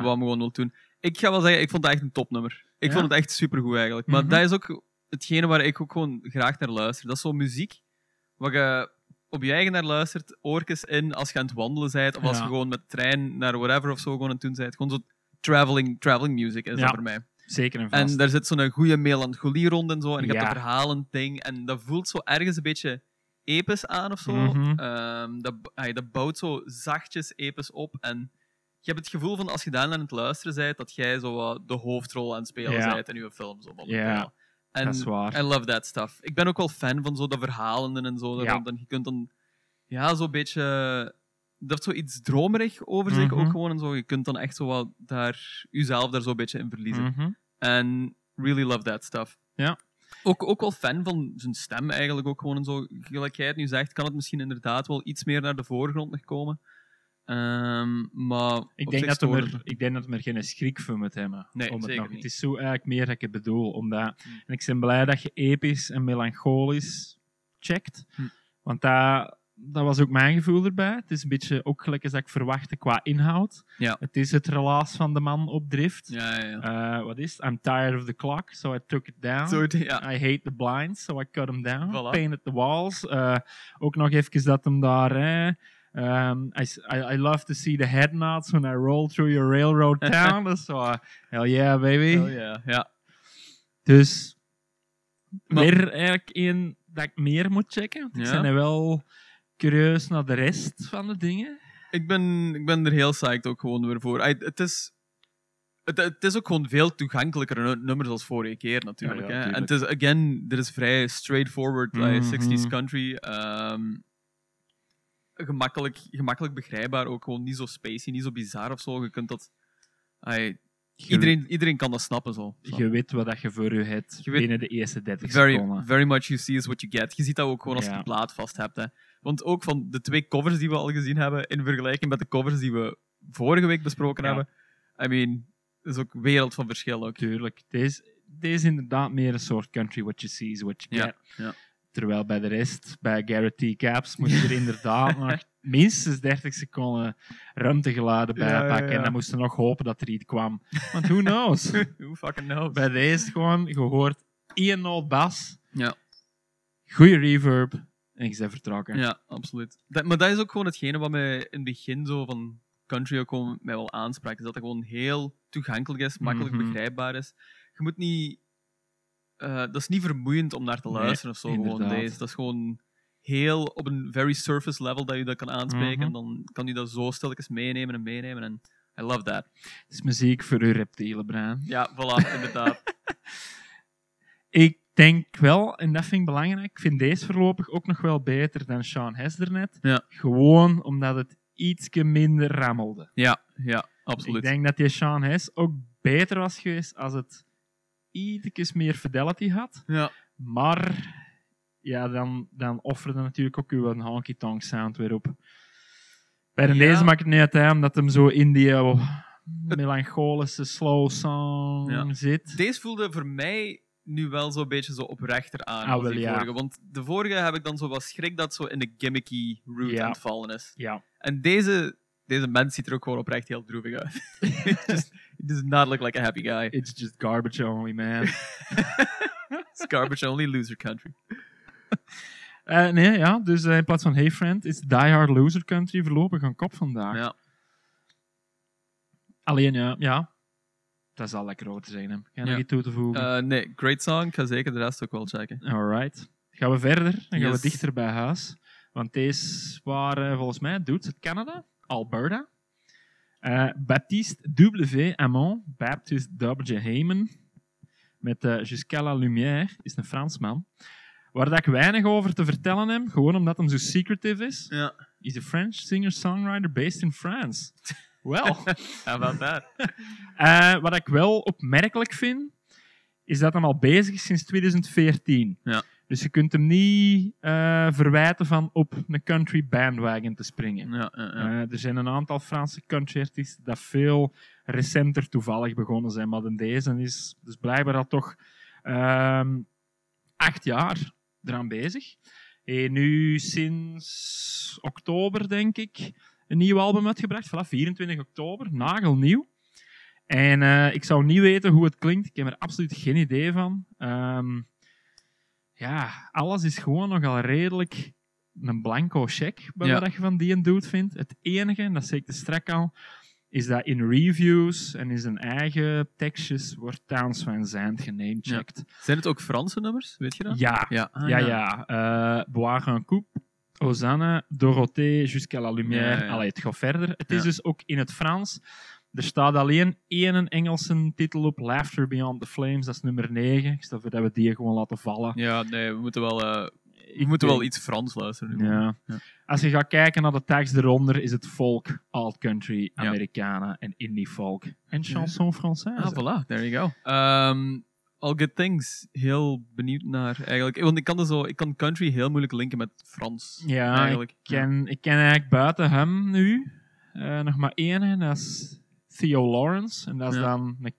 wat hem gewoon wil doen. Ik ga wel zeggen, ik vond het echt een topnummer. Ik Ja? vond het echt supergoed eigenlijk. Maar Mhm. dat is ook hetgene waar ik ook gewoon graag naar luister. Dat is zo'n muziek waar je op je eigen naar luistert, oortjes in als je aan het wandelen bent, of als je gewoon met de trein naar whatever of zo gewoon aan het doen bent. Gewoon zo traveling, traveling music is dat voor mij. Zeker en vast. En daar zit zo'n goede melancholie rond en zo. En je hebt een verhalend ding. En dat voelt zo ergens een beetje episch aan of zo. Mhm. Ehm, dat, dat bouwt zo zachtjes episch op. En je hebt het gevoel van als je daar aan het luisteren bent, dat jij zo de hoofdrol aan het spelen bent in je film. Zo, Ja, en dat is waar. I love that stuff. Ik ben ook wel fan van zo dat verhalende en zo. Ja. dan, je kunt dan ja, zo'n beetje. Dat heeft zoiets dromerig over zich Mhm. ook gewoon en zo. Je kunt dan echt zo wat daar, jezelf daar zo'n beetje in verliezen. Mhm. En really love that stuff. Ja. Ook, ook wel fan van zijn stem eigenlijk ook gewoon en zo. Gelijk jij het nu zegt, kan het misschien inderdaad wel iets meer naar de voorgrond nog komen. Ehm, maar Ik denk, dat stoorde er, ik denk dat er geen schrik voor moet hebben. Nee, om het, zeker nog. het is zo eigenlijk meer dat ik het bedoel. Omdat, Hm. En ik ben blij dat je episch en melancholisch checkt. Hm. Want dat, dat was ook mijn gevoel erbij. Het is een beetje ook gelijk als ik verwachtte qua inhoud. Ja. Het is het relaas van de man op drift. Ja, ja, ja. Eh, wat is het? I'm tired of the clock, so I took it down. Ja. I hate the blinds, so I cut them down. Voilà. Painted the walls. Eh, ook nog even dat hem daar... ehm, I, I, I love to see the head nods when I roll through your railroad town. Dat is zo, eh, hell yeah, baby. Oh, ja, ja. Dus Maar- weer eigenlijk één dat ik meer moet checken. Want ik Ja? ben er wel curieus naar de rest van de dingen. Ik, ben, ik ben er heel psyched ook gewoon weer voor. Het is, het, het is ook gewoon veel toegankelijker nu- nummers als vorige keer natuurlijk. Ja, ja, hè. En het is, again, dit is vrij straightforward, like, Mhm. 60s country. ehm, gemakkelijk, gemakkelijk begrijpbaar, ook gewoon niet zo spacey, niet zo bizar of zo. Je kunt dat... ay, iedereen, iedereen kan dat snappen zo. Je weet wat dat je voor je hebt Je weet- binnen de eerste 30 very, seconden. very much you see is what you get. Je ziet dat ook gewoon als je Ja. de plaat vast hebt. Hè. Want ook van de twee covers die we al gezien hebben, in vergelijking met de covers die we vorige week besproken Ja. hebben, I mean, is ook wereld van verschil ook. Tuurlijk. Deze, deze is inderdaad meer een soort country what you see is what you Ja, get. ja. Terwijl bij de rest, bij Garrett T. Caps, moet je er inderdaad nog minstens 30 seconden ruimtegeluiden bij Ja, pakken. ja. En dan moesten nog hopen dat er iets kwam. Want who knows? Who fucking knows? bij deze gewoon, je hoort één noot bas, Ja. goede reverb En ik ben vertrokken. Ja, absoluut. Dat, maar dat is ook gewoon hetgene wat mij in het begin zo van country ook gewoon mij wel aansprak. Is dat het gewoon heel toegankelijk is, makkelijk Mhm. begrijpbaar is. Je moet niet... eh, dat is niet vermoeiend om naar te Nee, luisteren of zo. Gewoon deze. Dat is gewoon heel op een very surface level dat je dat kan aanspreken. Mhm. En dan kan je dat zo stilletjes meenemen en meenemen. En I love that. Het is muziek voor uw reptiele brein. Ja, voilà, inderdaad. Ik denk wel, en dat vind ik belangrijk, ik vind deze voorlopig ook nog wel beter dan Sean Hess net. Ja. Gewoon omdat het ietsje minder rammelde. Ja, ja, Ik absoluut. denk dat die Sean Hess ook beter was geweest als het ietsjes meer fidelity had. Ja, Maar ja, dan, dan offerde natuurlijk ook uw honky-tonk sound weer op. Bij de Ja. deze maakt het niet uit, hè, omdat hem zo in die oh, melancholische slow song Ja. zit. Deze voelde voor mij nu wel zo'n beetje zo oprechter aan Ah, als wel, die ja. vorige. Want de vorige heb ik dan zo wat schrik dat zo in de gimmicky route aan het vallen is. Ja. En deze, deze mens ziet er ook gewoon oprecht heel droevig uit. Just, he does not look like a happy guy. It's just garbage only, man. It's garbage only loser country. Eh, nee, ja, dus eh, in plaats van Hey Friend is Die Hard Loser Country voorlopig een kop vandaag. Ja. Alleen, ja, ja, dat is al lekker over te zijn. Hè. Ga je nog iets toe te voegen? Eh, nee, great song. Ik ga zeker de rest ook wel checken. Alright. Gaan we verder? Dan gaan we dichter bij huis. Want deze waren volgens mij dudes uit Canada, Alberta. Eh, Baptiste W. Amon, Baptiste W. Heyman, met eh Jusqu'à la Lumière, is een Fransman. Waar dat ik weinig over te vertellen heb, gewoon omdat hem zo secretive is. Ja. He's a French singer-songwriter based in France. Wel. How about that? Eh, wat ik wel opmerkelijk vind, is dat hij al bezig is sinds 2014. Ja. Dus je kunt hem niet eh, verwijten van op een country bandwagon te springen. Ja, ja, ja. Eh, er zijn een aantal Franse country-artiesten dat veel recenter toevallig begonnen zijn, maar dan deze is dus blijkbaar al toch ehm, acht jaar eraan bezig. En nu sinds oktober, denk ik, een nieuw album uitgebracht. Voilà, 24 oktober, nagelnieuw. En eh, ik zou niet weten hoe het klinkt. Ik heb er absoluut geen idee van. Ehm, ja, alles is gewoon nogal redelijk een blanco check bij Ja. wat je van die een dude vindt. Het enige, en dat zeg ik de strek al, is dat in reviews en in zijn eigen tekstjes wordt Towns van Zandt genamecheckt. Zijn het ook Franse nummers? Weet je dat? Ja, Ja, ah, ja, ja. Eh, Boire un coup, Hosanna, Dorothée, Jusqu'à la Lumière. Ja, ja. Allee, het gaat verder. Het is Ja. dus ook in het Frans. Er staat alleen één Engelse titel op, Laughter Beyond the Flames, dat is nummer 9. Ik stel voor dat we die gewoon laten vallen. Ja, nee, we moeten wel, eh, we moeten wel iets Frans luisteren. nu. Ja. Ja. Als je gaat kijken naar de tekst eronder, is het folk, alt-country, Ja. Americana en indie folk. En chanson française. Ah, voilà, there you go. Ehm, all good things. Heel benieuwd naar eigenlijk. Want ik kan, er zo, ik kan country heel moeilijk linken met Frans. Ja, eigenlijk. Ik ken, ik ken eigenlijk buiten hem nu eh, nog maar één, en dat is Theo Lawrence. En dat is Ja. dan een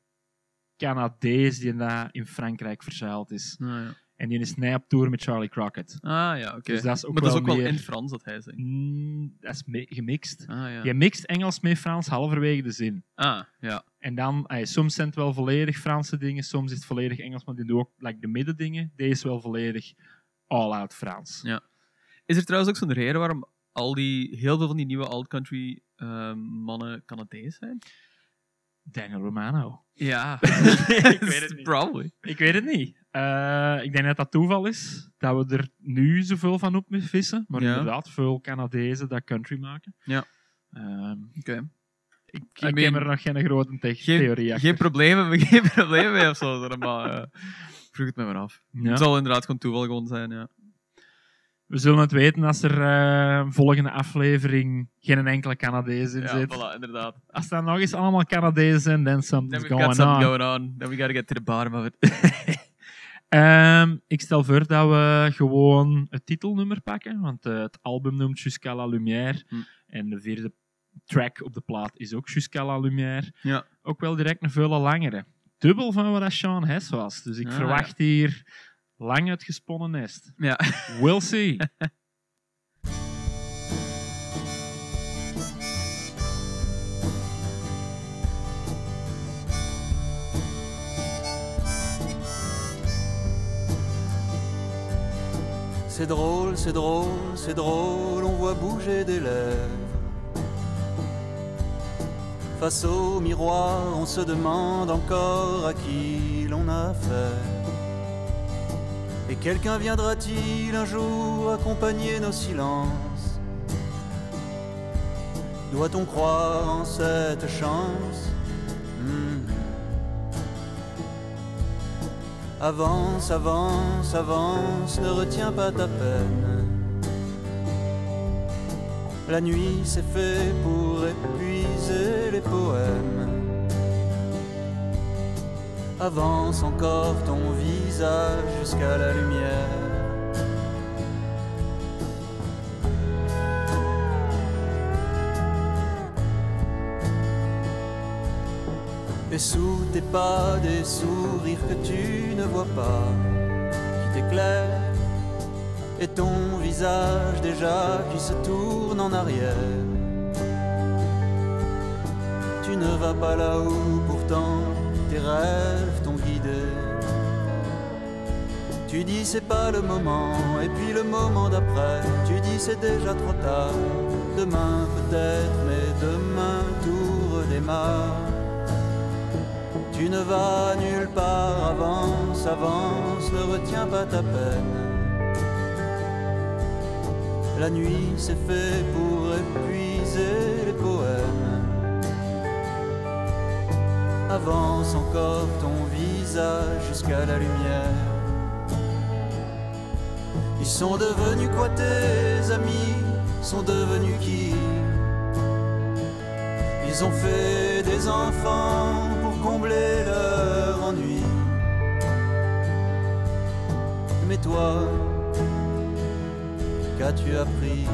Canadees die in Frankrijk verzeild is. Ah, ja. En die is nu op tour met Charlie Crockett. Ah, ja, oké. Dus dat is ook maar dat is wel ook wel meer- in Frans dat hij zingt. Mm, dat is gemixt. Ah, ja. Je mixt Engels met Frans halverwege de zin. Ah, ja. En dan, ey, soms zijn het wel volledig Franse dingen, soms is het volledig Engels, maar die doen ook like, de middendingen. Deze is wel volledig all-out Frans. Ja. Is er trouwens ook zo'n reden waarom al die, heel veel van die nieuwe alt-country ehm, mannen Canadees zijn? Daniel Romano. Ja, Ik weet het niet. Probably. Ik weet het niet. Eh, ik denk dat dat toeval is dat we er nu zoveel van op vissen. Maar Ja. inderdaad, veel Canadezen dat country maken. Ja. Ehm, Oké. ik I ik heb er nog geen grote theorie achter. geen problemen, geen problemen mee of zo. Maar eh, vroeg het me maar af. Ja. Het zal inderdaad gewoon toeval gewoon zijn, ja. We zullen het weten als er eh, volgende aflevering geen enkele Canadees in Ja, zit. voilà, inderdaad. Als er nog eens allemaal Canadezen zijn, then Then something's we've going something on. going on. Then we gotta get to the bottom of it. Ehm, ik stel voor dat we gewoon het titelnummer pakken, want eh, het album noemt Jusqu'à la Lumière. Hm. En de vierde track op de plaat is ook Jusqu'à la Lumière. Ja. Ook wel direct een veel langere. Dubbel van wat Sean Hess was. Dus ik Ah, verwacht hier lang uitgesponnen nest. ja. We'll see. C'est drôle, c'est drôle, c'est drôle, on voit bouger des lèvres. Face au miroir, on se demande encore à qui l'on a affaire. Et quelqu'un viendra-t-il un jour accompagner nos silences Doit-on croire en cette chance Hmm. Avance, avance, avance, ne retiens pas ta peine. La nuit c'est fait pour épuiser les poèmes. Avance encore ton visage jusqu'à la lumière. Et sous tes pas des sourires que tu ne vois pas, qui t'éclairent, et ton visage déjà qui se tourne en arrière. Tu ne vas pas là où pourtant tes rêves Tu dis c'est pas le moment, et puis le moment d'après, tu dis c'est déjà trop tard. Demain peut-être, mais demain tout redémarre. Tu ne vas nulle part, avance, avance, ne retiens pas ta peine. La nuit c'est fait pour épuiser les poèmes. Avance encore ton visage jusqu'à la lumière. Sont devenus quoi tes amis Sont devenus qui? Ils ont fait des enfants pour combler leur ennui. Mais toi, qu'as-tu appris?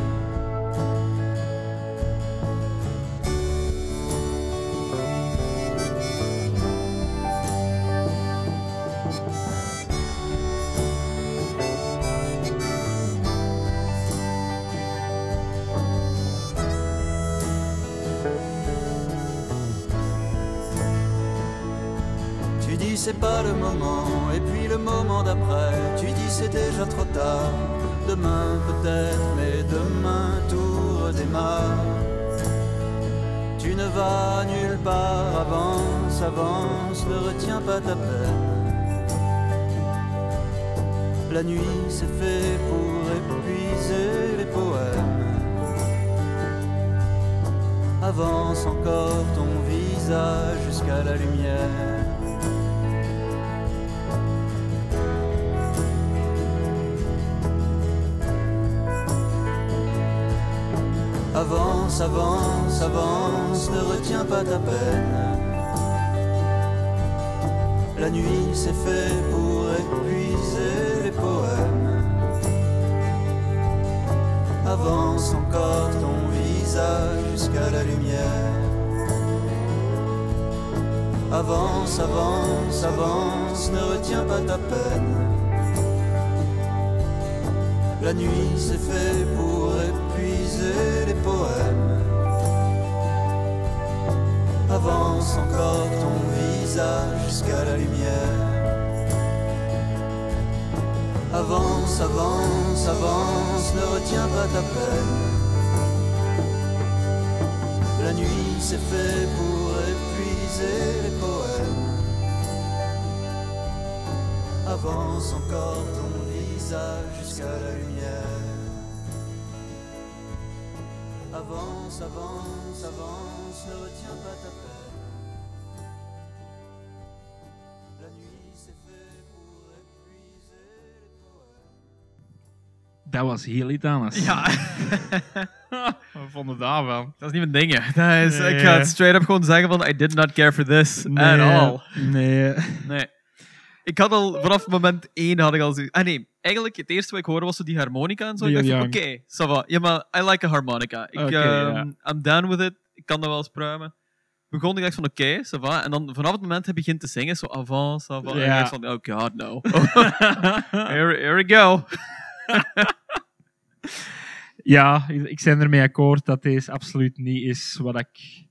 Tu dis c'est déjà trop tard. Demain peut-être, mais demain tout redémarre. Tu ne vas nulle part, avance, avance, ne retiens pas ta peine. La nuit c'est fait pour épuiser les poèmes. Avance encore ton visage jusqu'à la lumière. Avance, avance, avance, ne retiens pas ta peine. La nuit c'est fait pour épuiser les poèmes. Avance encore ton visage jusqu'à la lumière. Avance, avance, avance, ne retiens pas ta peine. La nuit c'est fait pour Avance encore ton visage jusqu'à la lumière. Avance, avance, avance, ne retiens pas ta peine. La nuit c'est fait pour épuiser les poèmes. Avance encore ton visage jusqu'à la lumière. Avance, avance, avance, ne retiens pas ta peine. Dat was heel iets anders. Ja, We vonden daarvan. dat is niet mijn ding. Dat is, Nee. Ik ga het straight up gewoon zeggen van I did not care for this at all. Nee. Nee. Ik had al vanaf moment één had ik al zoiets. Ah nee, eigenlijk het eerste wat ik hoorde was zo die harmonica en zo. Ik dacht oké, ça va. Ja, maar I like a harmonica. Ik, ehm. I'm down with it. Ik kan dat wel eens pruimen. Begon ik dacht van, oké, ça va. En dan vanaf het moment hij begint te zingen, zo avant, ça va. En ik dacht van, oh god, no. here, here we go. Ja, ik ben ermee akkoord dat deze absoluut niet is wat ik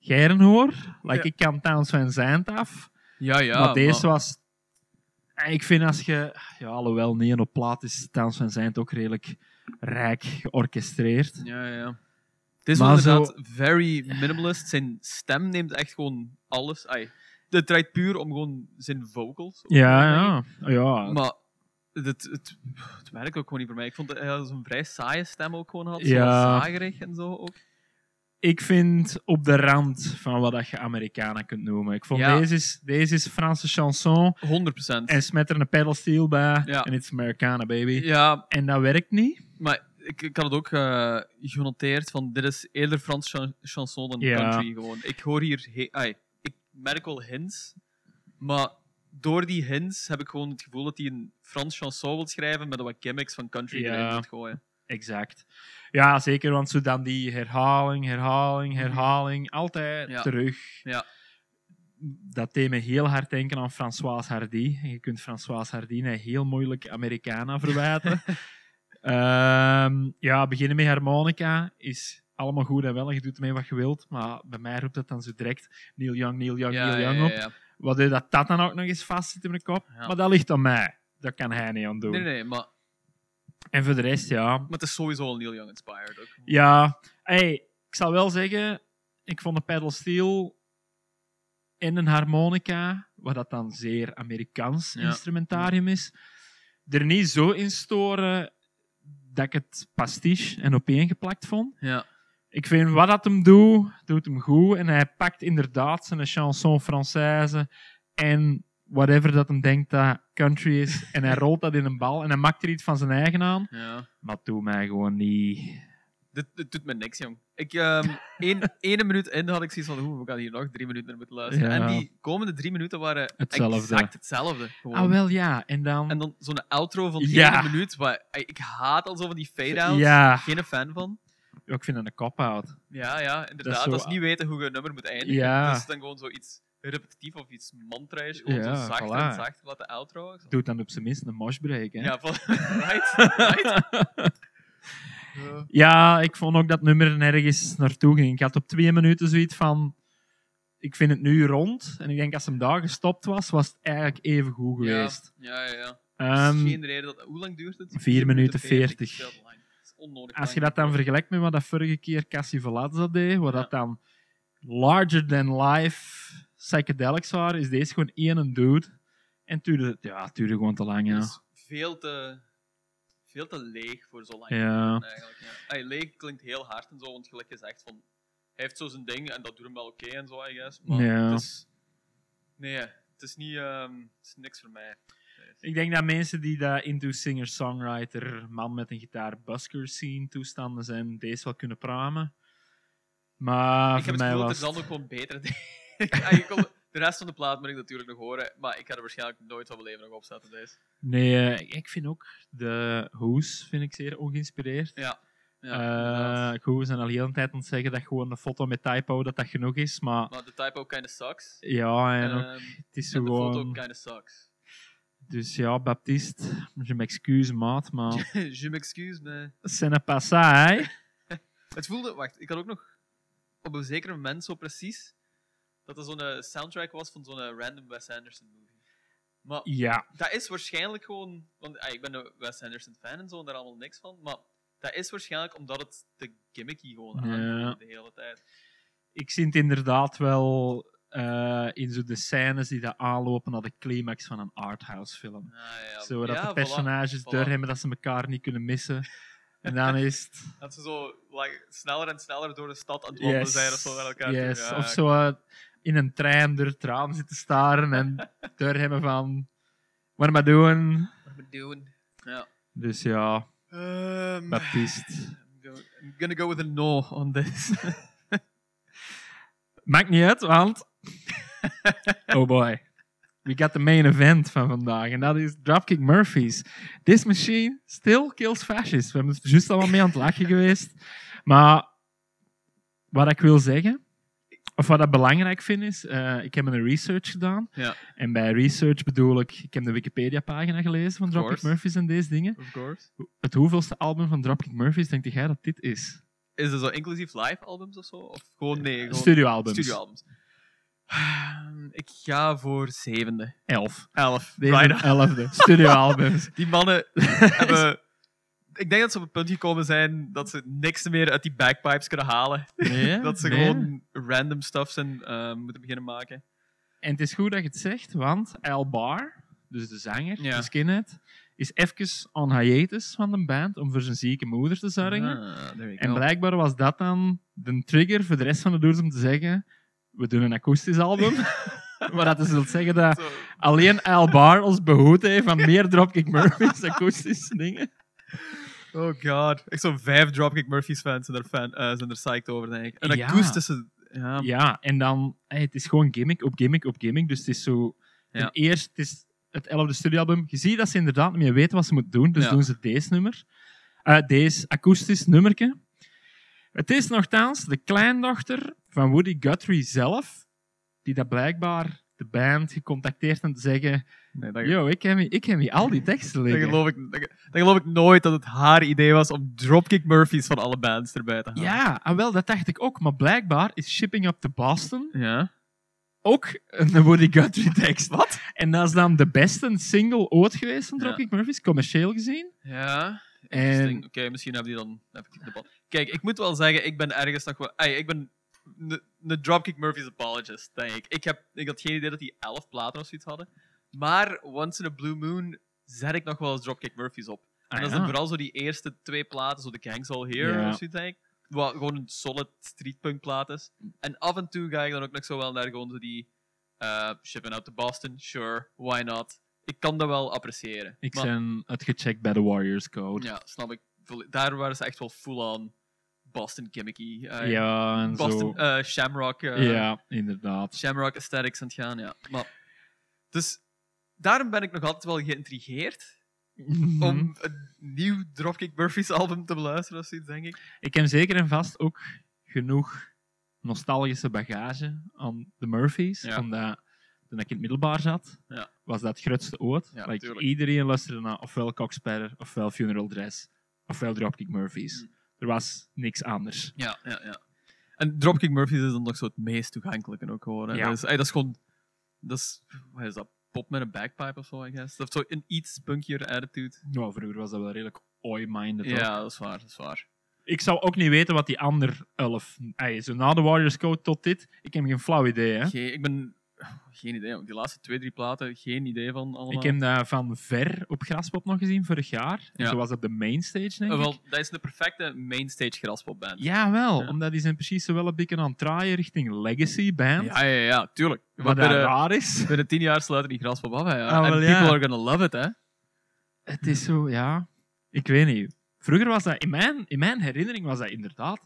geren hoor. Like, Ja. Ik kan Towns van Zandt af, Ja, ja. maar deze was En ik vind als je, ja, alhoewel nee, op plaat is Towns van zijn ook redelijk rijk georchestreerd. Ja, ja. Het is zo- inderdaad very minimalist. Zijn stem neemt echt gewoon alles. Ai, het draait puur om gewoon zijn vocals. Ja, ja. ja. Maar het, het, het werkt ook gewoon niet voor mij. Ik vond dat hij zo'n vrij saaie stem ook gewoon had. Ja. Zagerig en zo ook. Ik vind op de rand van wat dat je Americana kunt noemen. Ik vond Ja. deze, is, deze is Franse chanson 100%. en smet er een pedal steel bij Ja. en it's Americana, baby. Ja, En dat werkt niet. maar ik, ik had het ook eh, genoteerd van dit is eerder Frans chan- chanson dan Ja. country gewoon. Ik hoor hier... ai, ik merk wel hints, maar door die hints heb ik gewoon het gevoel dat hij een Frans chanson wil schrijven met wat gimmicks van country Ja. erin moet gooien. Exact. Ja, zeker, want zo dan die herhaling, herhaling, herhaling, altijd Mhm. Ja. terug. Ja. Dat deed me heel hard denken aan François Hardy. En je kunt François Hardy heel moeilijk Americana verwijten. Ehm, ja, beginnen met harmonica is allemaal goed en wel. Je doet ermee wat je wilt. Maar bij mij roept dat dan zo direct Neil Young, Neil Young, Ja, Neil ja, Young ja, op. ja. Waardoor dat, dat dan ook nog eens vast zit in mijn kop. Ja. Maar dat ligt aan mij. Dat kan hij niet aan doen. Nee, nee, maar, En voor de rest, ja, maar het is sowieso al Neil Young inspired ook. ja, hey, ik zal wel zeggen, ik vond de pedal steel en een harmonica, wat dat dan zeer Amerikaans Ja. instrumentarium is, er niet zo in storen dat ik het pastiche en opeengeplakt vond. Ja. Ik vind wat dat hem doet, doet hem goed. En hij pakt inderdaad zijn chanson française en whatever dat hem denkt dat country is. En hij rolt dat in een bal en hij maakt er iets van zijn eigen aan. ja. Maar doet mij gewoon niet... Dit, dit doet me niks, jong. Ik, ehm één, minuut in had ik zoiets van, oeh, we gaan hier nog drie minuten naar moeten luisteren. Ja. En die komende drie minuten waren Hetzelfde. exact hetzelfde. Gewoon. Ah, wel ja. En dan... En dan zo'n outro van Ja. één minuut. Waar, ik haat al zo van die fade-outs. Ja. Geen fan van. Ik vind dat een cop-out. Ja, ja, inderdaad. Dat is, niet weten hoe je een nummer moet eindigen. is Dus dan gewoon zoiets repetitief of iets mantra's. Gewoon zo zacht en zacht laten uitrouwen. Doe dan op zijn minst een moshbreak, hè. Ja, right, ja, ik vond ook dat nummer nergens naartoe ging. Ik had op twee minuten zoiets van... Ik vind het nu rond. En ik denk, als hem daar gestopt was, was het eigenlijk even goed geweest. Ja, ja, ja. Ehm, ja. Um, reden dat... Hoe lang duurt het? 4 minuten veertig 40 onnodig als je dat dan vergelijkt met wat dat vorige keer Cassie Velazza deed, waar dat dan larger than life psychedelics waren, is deze gewoon één dude. En het duurde, ja, het duurde gewoon te lang, ja. Het is veel te, veel te leeg voor zo lang. Ja. Eigenlijk, ja. Ay, leeg klinkt heel hard en zo, want gelijk gezegd van... Hij heeft zo zijn ding en dat doet hem wel oké en zo, I guess. Maar Ja. het is... Nee, het is niet... ehm, het is niks voor mij. Ik denk dat mensen die dat into singer-songwriter, man met een gitaar, busker scene toestanden zijn, deze wel kunnen pramen. Maar ik heb het gevoel dat er dan ook gewoon beter... Kon- de rest van de plaat moet ik natuurlijk nog horen, maar ik ga er waarschijnlijk nooit van mijn leven nog opzetten, deze. Nee, eh, ik vind ook de Who's vind ik zeer ongeïnspireerd. Ja. ja Eh inderdaad. Who zijn al heel een tijd aan het zeggen dat gewoon een foto met typo dat dat genoeg is, maar maar de typo kinda sucks. ja, en En, ook, ehm, het is en zo de foto gewoon... kinda sucks. Dus ja, Baptiste, je m'excuse, maat, maar Je m'excuse, maar... ce n'est pas ça, hè? Het voelde, wacht, ik had ook nog op een zeker moment zo precies dat er zo'n eh, soundtrack was van zo'n eh, random Wes Anderson movie. Maar Ja, dat is waarschijnlijk gewoon, want ah, ik ben een Wes Anderson fan en zo en daar allemaal niks van, maar dat is waarschijnlijk omdat het te gimmicky gewoon Ja. aanvoelde de hele tijd. ik zie het inderdaad wel eh, in zo de scènes die dat aanlopen naar de climax van een arthouse film. Ah, ja. Zo dat ja, de voilà. personages voilà. doorhebben dat ze elkaar niet kunnen missen. En dan is het... Dat ze zo like, sneller en sneller door de stad aan het wandelen Yes, zijn of zo naar elkaar toe. Ja, Of ja. zo eh, in een trein door het raam zitten staren en doorhebben van... What am I doing? Wat we doen. Ja. Dus ja, Ehm, Baptiste. I'm go- I'm gonna go with a no on this. Maakt niet uit, want... oh boy. We got the main event van vandaag. En dat is Dropkick Murphys. This machine still kills fascists. We hebben het juist allemaal mee aan het lachen geweest. Maar wat ik wil zeggen, of wat ik belangrijk vind, is... eh, ik heb een research gedaan. Ja. En bij research bedoel ik... Ik heb de Wikipedia-pagina gelezen van Dropkick. Murphys en deze dingen. of course. Het hoeveelste album van Dropkick Murphys denk jij dat dit is? Is het zo inclusief live albums of zo? Of gewoon nee? Gewoon Studioalbums. Studioalbums. Ik ga voor zevende. Elf. Elf. Deze elfde. Studioalbums. Die mannen hebben... Ik denk dat ze op het punt gekomen zijn dat ze niks meer uit die bagpipes kunnen halen. Nee, dat ze nee. gewoon random stuff zijn, eh, moeten beginnen maken. En het is goed dat je het zegt, want Al Bar, dus de zanger, Ja. de skinhead, is even on hiatus van de band om voor zijn zieke moeder te zorgen. Ah, En blijkbaar was dat dan de trigger voor de rest van de doers om te zeggen: we doen een akoestisch album. maar dat dus wil zeggen dat alleen Al Bar ons behoed heeft van meer Dropkick Murphys akoestische dingen. Oh god. Ik zo'n vijf Dropkick Murphys fans zijn er, fan, zijn er psyched over, denk ik. Een Ja. akoestische... Ja. Ja, en dan, hey, het is gewoon gimmick op gimmick op gimmick. Dus het is zo. Ja. ten Eerst, het is het elfde studioalbum. Je ziet dat ze inderdaad niet meer weten wat ze moeten doen. Dus Ja. doen ze deze nummer. Eh, deze akoestisch nummerke. Het is nogthans de kleindochter van Woody Guthrie zelf, die dat blijkbaar de band gecontacteerd en te zeggen: Nee, dat, Yo, ik heb, ik al die teksten dat, liggen. geloof ik, dat, dat geloof ik nooit dat het haar idee was om Dropkick Murphys van alle bands erbij te halen. Ja, ah, wel, dat dacht ik ook. Maar blijkbaar is Shipping Up to Boston Ja? ook een Woody Guthrie tekst. Wat? En dat is dan de beste single ooit geweest van Ja. Dropkick Murphys, commercieel gezien. Ja. En. Oké, misschien hebben die dan even de bal. Kijk, ik moet wel zeggen, ik ben ergens nog wel... Ik ben een- Dropkick Murphys apologist, denk ik. Ik, heb, ik had geen idee dat die elf platen of zoiets hadden. Maar Once in a Blue Moon zet ik nog wel eens Dropkick Murphys op. En Ah, dat ja. zijn vooral zo die eerste twee platen, zo The Gang's All Here of zoiets, denk ik. Wat gewoon een solid streetpunk plaat is. En af en toe ga ik dan ook nog zo wel naar gewoon zo die... eh Shipping Out to Boston, sure, why not? Ik kan dat wel appreciëren. ik Maar- ben het gecheckt bij de Warriors Code. ja, snap ik. Daar waren ze echt wel full-on Boston gimmicky. eh, Ja, en Boston, zo. eh, Shamrock, eh, ja, inderdaad. Shamrock aesthetics aan het gaan, ja. Maar, dus daarom ben ik nog altijd wel geïntrigeerd Mhm. om een nieuw Dropkick Murphys album te beluisteren of zoiets, denk ik. Ik heb zeker en vast ook genoeg nostalgische bagage aan de Murphys. Ja. Omdat toen ik in het middelbaar zat, Ja. was dat het grootste ooit. Ja, like, iedereen luisterde naar ofwel Coxsparrer, ofwel Funeral Dress, ofwel Dropkick Murphys. Mm. Er was niks anders. Ja, ja, ja. En Dropkick Murphys is dan nog zo het meest toegankelijke ook hè. Ja. Dat, is, ey, dat is gewoon... Dat is... Wat is dat? Pop met een bagpipe of zo, I guess. Dat heeft zo een iets punkier attitude. Nou, vroeger was dat wel redelijk oi-minded. hoor. Ja, dat is waar, dat is waar. Ik zou ook niet weten wat die ander elf... Zo na de Warriors Code tot dit, ik heb geen flauw idee. Hè. Geen, ik ben... Geen idee, die laatste twee, drie platen, geen idee van allemaal. Ik heb dat van ver op Graspop nog gezien vorig jaar. En Ja. Zo was op de mainstage, denk ik. wel, dat is de perfecte mainstage graspopband. Ja, wel. Ja. Omdat die zijn precies zo wel een beetje aan het draaien richting Legacy Band. ja, ja, ja, tuurlijk. wat dat binnen, raar is. binnen tien jaar sluiten die graspop af, hè, ja. Ah, En wel, people ja. are gonna love it, hè. Het is zo, ja... Ik weet niet. Vroeger was dat... In mijn, in mijn herinnering was dat inderdaad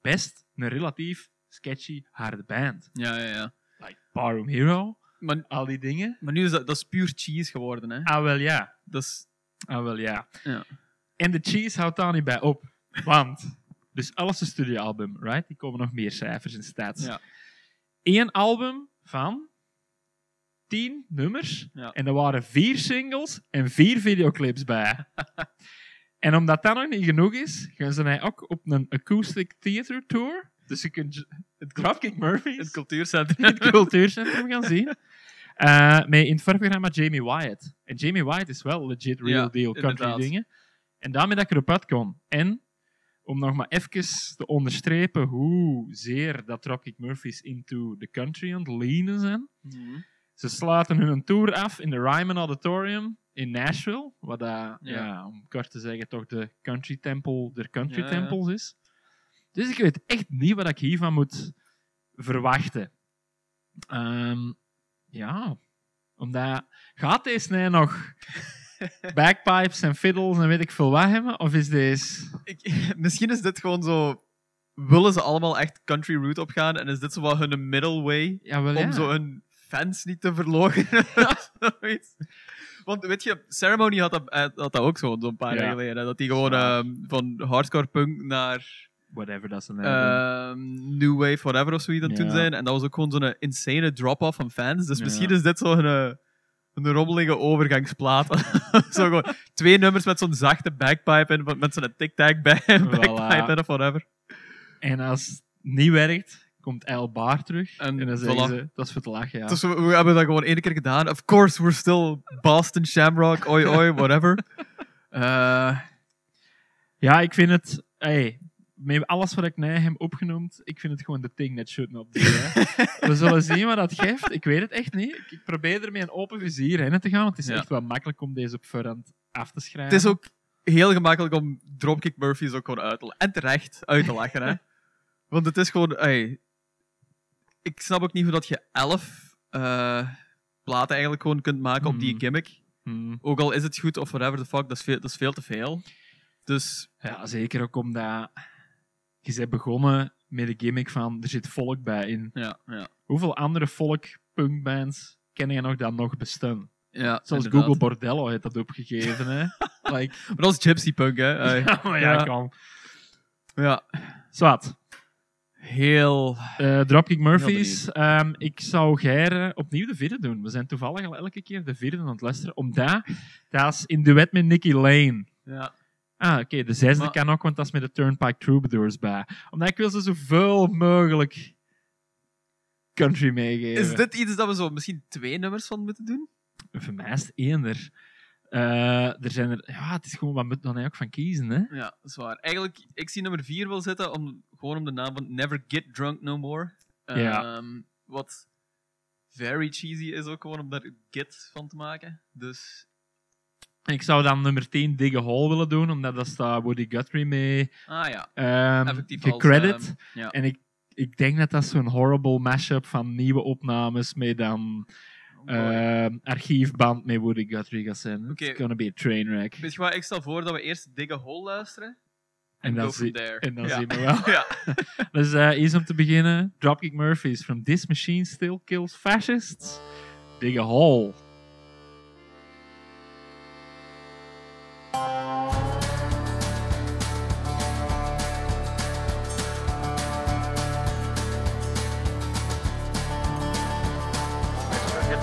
best een relatief sketchy, harde band. Ja, ja, ja. Like Barroom Hero, Maar, al die dingen. maar nu is dat, dat is puur cheese geworden, hè. Ah, wel ja. Dat is... Ah, wel ja. Ja. En de cheese houdt daar niet bij op. Want... Dus alles een studioalbum, right? Die komen nog meer cijfers in stats. Ja. Eén album van tien nummers. Ja. En er waren vier singles en vier videoclips bij. en omdat dat nog niet genoeg is, gaan ze mij ook op een acoustic theater tour. Dus je kunt het Dropkick Murphys Het cultuurcentrum. het cultuurcentrum gaan zien. Eh, met in het voorprogramma Jamie Wyatt. En Jamie Wyatt is wel legit real Ja, deal country inderdaad. dingen. En daarmee dat ik erop uit kon. En om nog maar even te onderstrepen hoe zeer dat Dropkick Murphys into the country aan het zijn. Mhm. Ze sluiten hun tour af in de Ryman Auditorium in Nashville. Wat dat, ja. om kort te zeggen, toch de country temple der country ja. temples is. Dus ik weet echt niet wat ik hiervan moet verwachten. Ehm, ja, omdat gaat deze nee nog bagpipes en fiddles en weet ik veel wat hebben? Of is deze... Ik, misschien is dit gewoon zo... Willen ze allemaal echt country route opgaan en is dit zo wat hun middle way Ja, wel om ja. zo hun fans niet te verlogen? Want weet je, Ceremony had dat, eh, had dat ook zo, zo'n paar Ja. jaar geleden. Dat die gewoon ehm, van hardcore punk naar Whatever dat ze nou ehm, new wave, whatever of zoiets doen Ja. zijn. En dat was ook gewoon zo'n insane drop-off van fans. Dus misschien is dit zo'n een, een rommelige overgangsplaat. zo gewoon twee nummers met zo'n zachte bagpipe en met zo'n tic-tac bagpipe en of whatever. En als het niet werkt, komt El Bar terug. En, En dan zeggen voilà. ze, dat is voor te lachen, ja. Dus we, we hebben dat gewoon één keer gedaan. Of course, we're still Boston Shamrock, oi oi, whatever. Eh, Ja, ik vind het... Hey, met alles wat ik net heb opgenoemd, ik vind het gewoon de thing that should not be. Hè. We zullen zien wat dat geeft. Ik weet het echt niet. Ik, probeer er met een open vizier in te gaan, want het is Ja. echt wel makkelijk om deze op voorhand af te schrijven. het is ook heel gemakkelijk om Dropkick Murphys ook gewoon uit te lachen. En terecht uit te lachen, hè. Want het is gewoon... ey, ik snap ook niet hoe dat je elf eh, platen eigenlijk gewoon kunt maken op die Hmm. gimmick. Hmm. Ook al is het goed of whatever the fuck, dat is veel, dat is veel te veel. Dus Ja, zeker ook omdat je bent begonnen met de gimmick van er zit volk bij in. ja, ja. Hoeveel andere folk punkbands ken je nog dat nog bestaan? ja inderdaad. Google Bordello heeft dat opgegeven. Hè? like, Maar dat is gypsy punk, hè. Ja, maar ja, Ja. kan. ja. Zwat. Heel... Eh Dropkick Murphys. Ehm, ik zou Geir opnieuw de vierde doen. We zijn toevallig al elke keer de vierde aan het luisteren. Omdat dat is in duet met Nicky Lane. Ja. Ah, oké. de zesde Maar- kan ook, want dat is met de Turnpike Troubadours bij. Omdat ik wil ze zoveel mogelijk country meegeven. Is dit iets dat we zo misschien twee nummers van moeten doen? Voor mij is het eender. Eh, er zijn er... Ja, het is gewoon... Wat moet dan ook van kiezen, hè? Ja, dat is waar. Eigenlijk, ik zie nummer 4 wel zitten, om, gewoon om de naam van Never Get Drunk No More. Ja. Ehm, Wat very cheesy is ook gewoon om daar get van te maken. Dus, Ik zou dan nummer 10 Dig a Hole willen doen, omdat dat staat Woody Guthrie mee ah ja. Effectief als, gecredit. ehm, ja. En ik, ik denk dat dat zo'n horrible mashup van nieuwe opnames met dan Oh ehm, archiefband met Woody Guthrie gaat zijn. Oké. It's gonna be a train wreck. Weet je wat, ik stel voor dat we eerst Dig a Hole luisteren. En, dan zie-. En dan ja. zien we wel. ja. Dus eh eens om te beginnen. Dropkick Murphys. From this machine still kills fascists. Dig a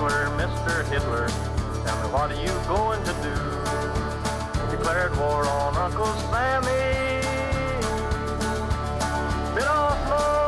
Hitler, Mr. Hitler, tell me what are you going to do? Declared war on Uncle Sammy. Bit off more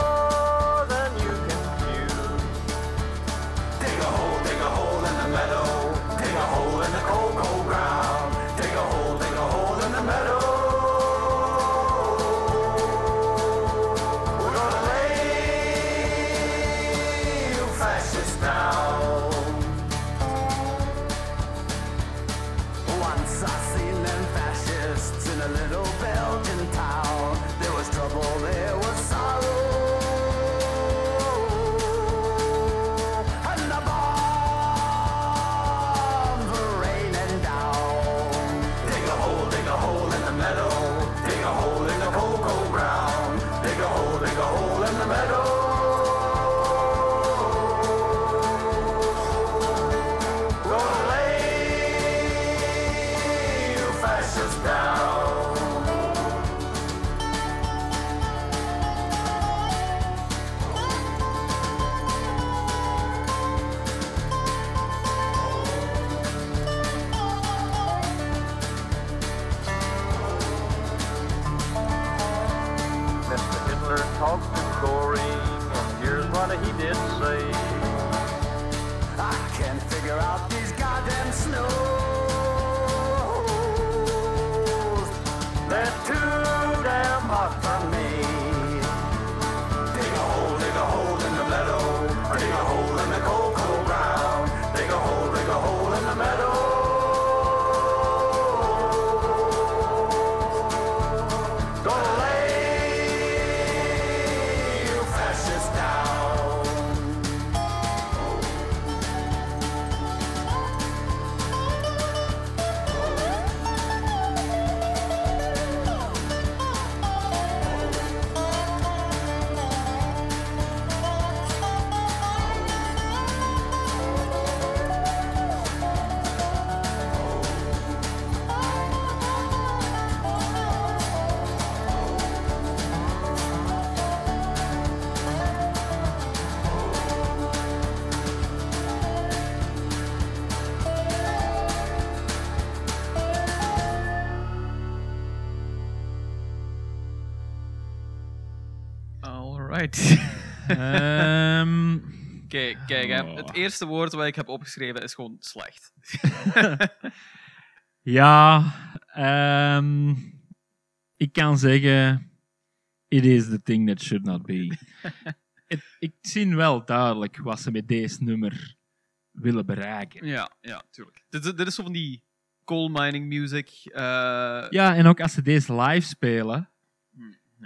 Ehm, Kijk, kijk hè. Oh. het eerste woord wat ik heb opgeschreven is gewoon slecht. ja, ehm, ik kan zeggen... It is the thing that should not be. Het- ik zie wel duidelijk wat ze met deze nummer willen bereiken. Ja, ja, tuurlijk. Dit, dit is zo van die coal mining music. eh, Ja, en ook als ze deze live spelen,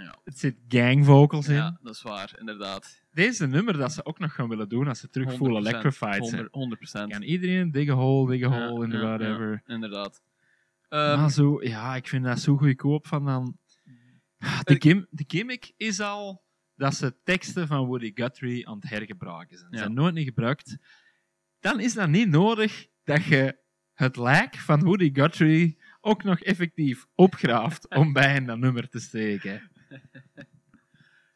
ja. het zit gang vocals in. ja, dat is waar, inderdaad. Deze nummer dat ze ook nog gaan willen doen als ze terug full 100%, electrified zijn. 100 100%. Kan iedereen dig a hole, dig a hole in whatever. inderdaad. Ehm, maar zo, ja, ik vind dat zo goedkoop van dan... De, Ik- gim- de gimmick is al dat ze teksten van Woody Guthrie aan het hergebruiken zijn. Ze Ja. zijn nooit niet gebruikt. Dan is dat niet nodig dat je het lijk van Woody Guthrie ook nog effectief opgraaft om bij in dat nummer te steken.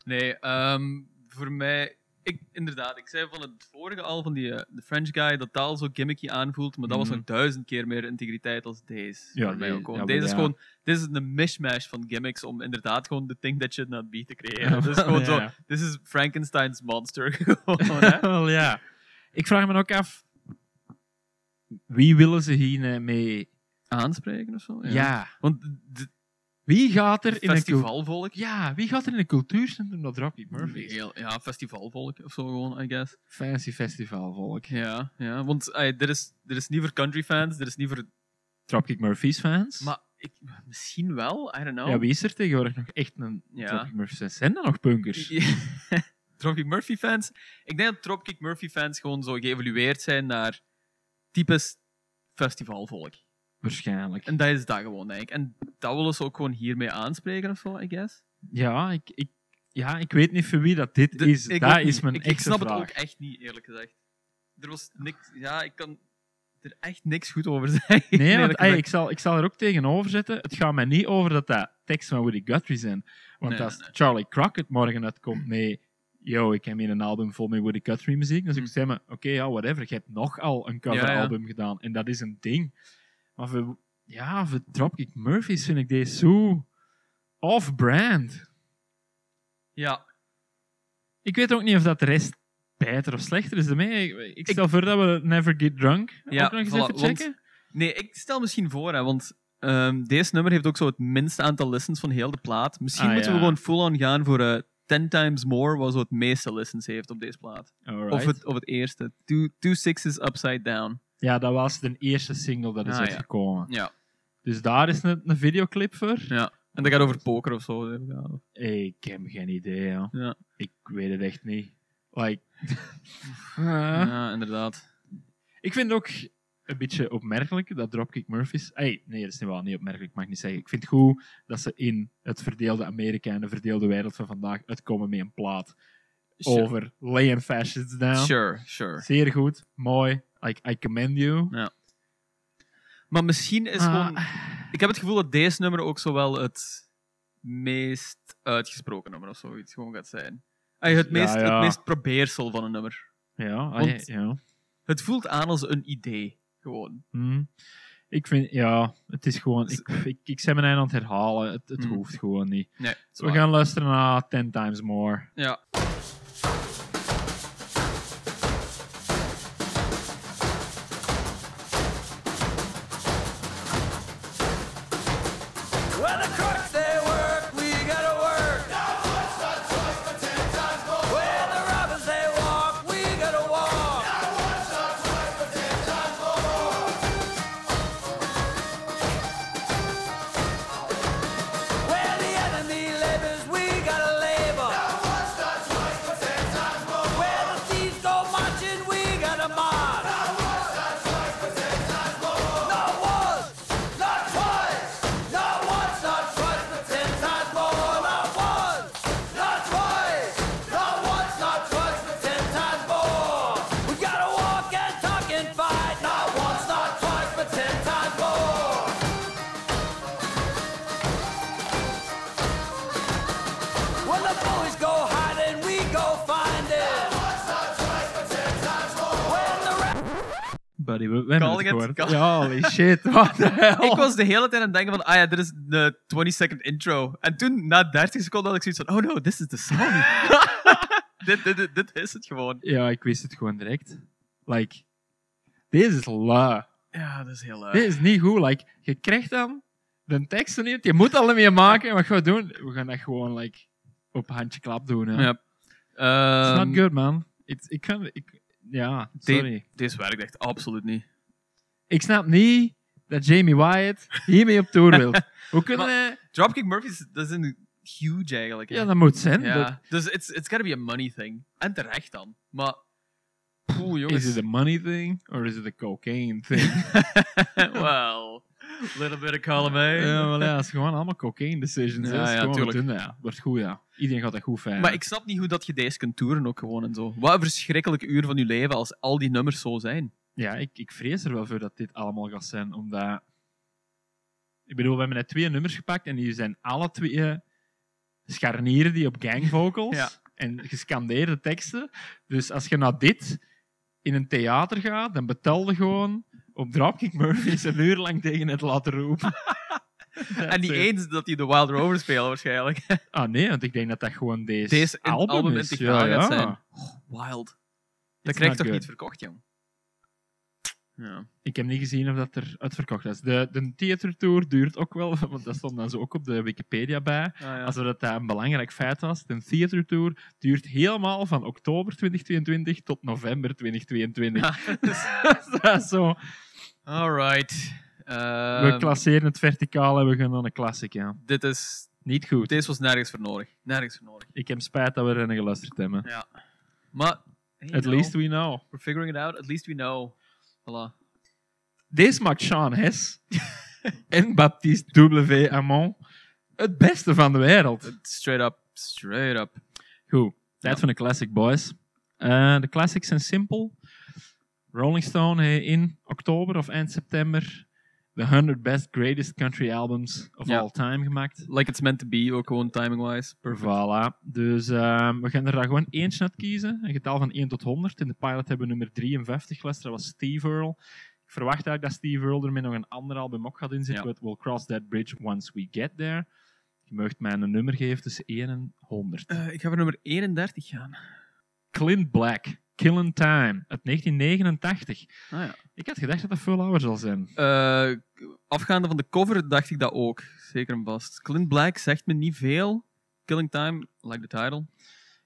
Nee, ehm, voor mij... Ik, inderdaad, ik zei van het vorige al, van die, eh, de French guy, dat taal zo gimmicky aanvoelt, maar dat was Mhm. nog duizend keer meer integriteit als deze. Ja, voor mij ook gewoon. ja, deze is ja. gewoon... Dit is een mishmash van gimmicks om inderdaad gewoon the thing that should not be te creëren. Ja, Dus gewoon zo... Dit is Frankenstein's monster. gewoon, hè. Wel ja. Ik vraag me ook af, wie willen ze hier mee? Aanspreken of zo? Ja. Want de Wie gaat er in een festivalvolk... Ja, wie gaat er in een cultuurcentrum naar Dropkick Murphys? Heel, ja, festivalvolk of zo gewoon, I guess. Fancy festivalvolk. Ja, ja. Want ey, dit, is, dit is niet voor country fans, dit is niet voor... Dropkick Murphys fans? Maar ik, misschien wel, I don't know. Ja, wie is er tegenwoordig nog echt een Ja. Dropkick Murphys fan? Zijn er nog punkers? Dropkick Murphy fans. Ik denk dat Dropkick Murphy fans gewoon zo geëvolueerd zijn naar typisch festivalvolk. Waarschijnlijk. En dat is dat gewoon, denk ik. En dat willen ze ook gewoon hiermee aanspreken of zo, I guess. Ja, ik, ik, ja, ik weet niet voor wie dat dit De- is. ik Dat is mijn ik, ik echte snap vraag. het ook echt niet, eerlijk gezegd. Er was niks... Ja, ik kan er echt niks goed over zeggen. Nee, want ey, ik, zal, ik zal er ook tegenover zetten. Het gaat mij niet over dat dat tekst van Woody Guthrie zijn. Want Nee, als nee, nee. Charlie Crockett morgen uitkomt met... Yo, ik heb hier een album vol met Woody Guthrie muziek. Dan zou ik zeggen, oké, ja, whatever. Je hebt nogal een coveralbum gedaan. En dat is een ding. Maar voor, ja, voor Dropkick Murphys vind ik deze zo off-brand. Ja, Ik weet ook niet of dat de rest beter of slechter is. Daarmee, ik, ik stel voor dat we Never Get Drunk Ja, ook nog eens voilà, even want- checken. Nee, ik stel misschien voor, hè, want ehm, deze nummer heeft ook zo het minste aantal listens van heel de plaat. Misschien Ah, moeten ja. we gewoon full-on gaan voor eh 10 times more, wat zo het meeste listens heeft op deze plaat. Alright. Of, het, of het eerste. Two, two Sixes Upside Down. Ja, dat was de eerste single dat is Ah, uitgekomen. Ja, Dus daar is een, een videoclip voor. ja. En dat gaat over poker of zo. Ja. Ik heb geen idee, ja. Ja. Ik weet het echt niet. Like, ja, inderdaad. ik vind het ook een beetje opmerkelijk dat Dropkick Murphys... Hey, nee, dat is niet wel niet opmerkelijk, mag ik niet zeggen. Ik vind het goed dat ze in het verdeelde Amerika en de verdeelde wereld van vandaag uitkomen met een plaat Sure. over laying fascists down. Sure, sure. Zeer goed, mooi. Like, I commend you. Maar misschien is Maar- gewoon... Ik heb het gevoel dat deze nummer ook zo wel het meest uitgesproken nummer of zoiets gewoon gaat zijn. Ay, het, Ja, meest, ja. het meest probeersel van een nummer. Ja, ah, Want- ja. Het voelt aan als een idee. Gewoon. Hm. Ik vind, ja, het is gewoon... Ik, ik, ik ben mijn eind aan het herhalen. Het, het Hm. hoeft gewoon niet. Nee, We gaan luisteren naar 10 Times More. Ja. Holy shit, wat de hel. Ik was de hele tijd aan het denken van, ah ja, dit is de 20 second intro. En toen, na 30 seconden, had ik zoiets van, oh no, this is the song. dit, dit, dit, dit is het gewoon. Ja, ik wist het gewoon direct. Like, deze is la. Ja, dat is heel leuk. Dit is niet goed. Like, je krijgt dan de teksten niet. Je moet alle mee maken. Wat gaan we doen? We gaan dat gewoon like, op handje klap doen. Hè. Ja. It's Ehm, not good, man. It, ik kan, ik, ja, De- sorry. Deze werkt echt absoluut niet. Ik snap niet dat Jamie Wyatt hiermee op tour wil. Hoe kunnen. Dropkick Murphys, dat is een huge eigenlijk. hè. Ja, dat moet zijn. Ja, Dat- Dus it's, it's gotta be a money thing. En terecht dan. Maar, poeh, jongens. Is it a money thing or is it a cocaine thing? well, little bit of column A. ja, wel ja, het is gewoon allemaal cocaine decisions. Ja, ja, gewoon tuurlijk. doen, ja. Wordt goed, ja. Iedereen gaat dat goed vinden. Maar ik snap niet hoe dat je deze kunt toeren ook gewoon en zo. Wat een verschrikkelijke uur van je leven als al die nummers zo zijn. Ja, ik, ik vrees er wel voor dat dit allemaal gaat zijn, omdat... Ik bedoel, we hebben net twee nummers gepakt en die zijn alle twee scharnieren die op gang vocals Ja. en gescandeerde teksten. Dus als je naar dit in een theater gaat, dan betel je gewoon op Dropkick Murphys een uur lang tegen het laten roepen. en niet eens dat die de Wild Rover spelen waarschijnlijk. Ah nee, want ik denk dat dat gewoon deze, Deze album, album is. ja, gaat ja. zijn. Oh, wild. Dat krijg je toch good. niet verkocht, jong? Ja. Ik heb niet gezien of dat er uitverkocht is. De, de theater tour duurt ook wel, want dat stond dan zo ook op de Wikipedia bij. Ah, ja. Alsof dat een belangrijk feit was. De theater tour duurt helemaal van oktober 2022 tot november 2022. dus- dat is zo. Alright. We Ehm, klasseren het verticaal en we gaan een classic, ja. dit is... Niet goed. Deze was nergens voor nodig. Nergens voor nodig. Ik heb spijt dat we erin geluisterd hebben. Ja. Maar... hey, At least we know. We're figuring it out. At least we know. Voilà. Deze maakt Sean Hess en Baptiste W. Amon het beste van de wereld. Straight up. Straight up. Goed, tijd Ja. voor de classic, boys. Eh, de classics zijn simpel. Rolling Stone in oktober of eind september de 100 best greatest country albums of Ja. all time gemaakt. Like it's meant to be, ook gewoon timing-wise. Voilà. Dus ehm, we gaan er daar gewoon eentje uit kiezen. Een getal van 1 tot 100. In de pilot hebben we nummer 53 geluisterd. Dat was Steve Earle. Ik verwacht eigenlijk dat Steve Earle er met nog een ander album ook gaat inzetten. Ja. We'll cross that bridge once we get there. Je mag mij een nummer geven tussen 1 en 100. Eh, ik ga voor nummer 31 gaan. Clint Black, Killin' Time, uit 1989. Ah, ja. Ik had gedacht dat dat veel ouder zal zijn. Eh, afgaande van de cover dacht ik dat ook. Zeker en vast. Clint Black zegt me niet veel. Killing Time, like the title.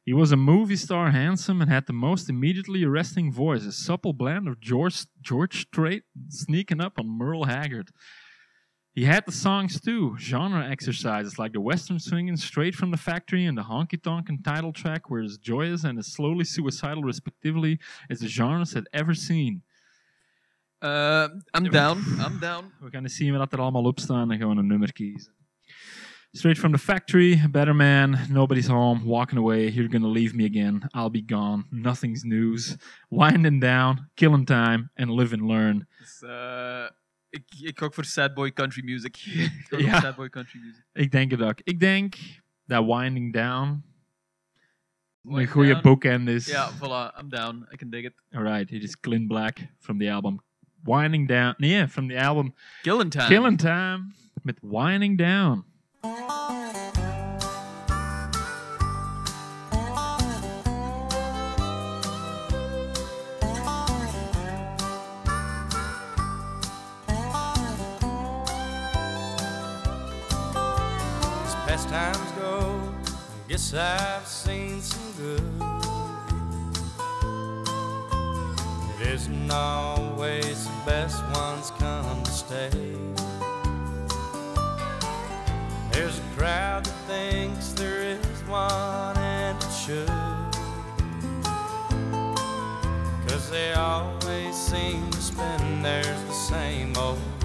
He was a movie star, handsome, and had the most immediately arresting voice. A supple blend of George, George Strait sneaking up on Merle Haggard. He had the songs too, genre exercises like the western swinging straight from the factory and the honky tonk and title track were as joyous and as slowly suicidal, respectively, as the genres had ever seen. Eh, I'm down. I'm down. We gaan eens zien wat er allemaal op staan en we een nummer kiezen. Straight from the factory, better man, nobody's home, walking away, you're gonna leave me again, I'll be gone, nothing's news, winding down, killing time, and live and learn. Dus, eh, ik, ik ook voor sad boy country music. Ik ga Ja. sad boy country music. Ik denk het ook. Ik denk dat winding down een Winding goede bookend is. Ja, voilà. I'm down. I can dig it. Alright, it is Clint Black from the album Winding Down. Nee, from the album Killing Time. Killing Time met Winding Down. Times go, I guess I've seen some good. It isn't always the best ones come to stay. There's a crowd that thinks there is one and it should. Cause they always seem to spend theirs the same old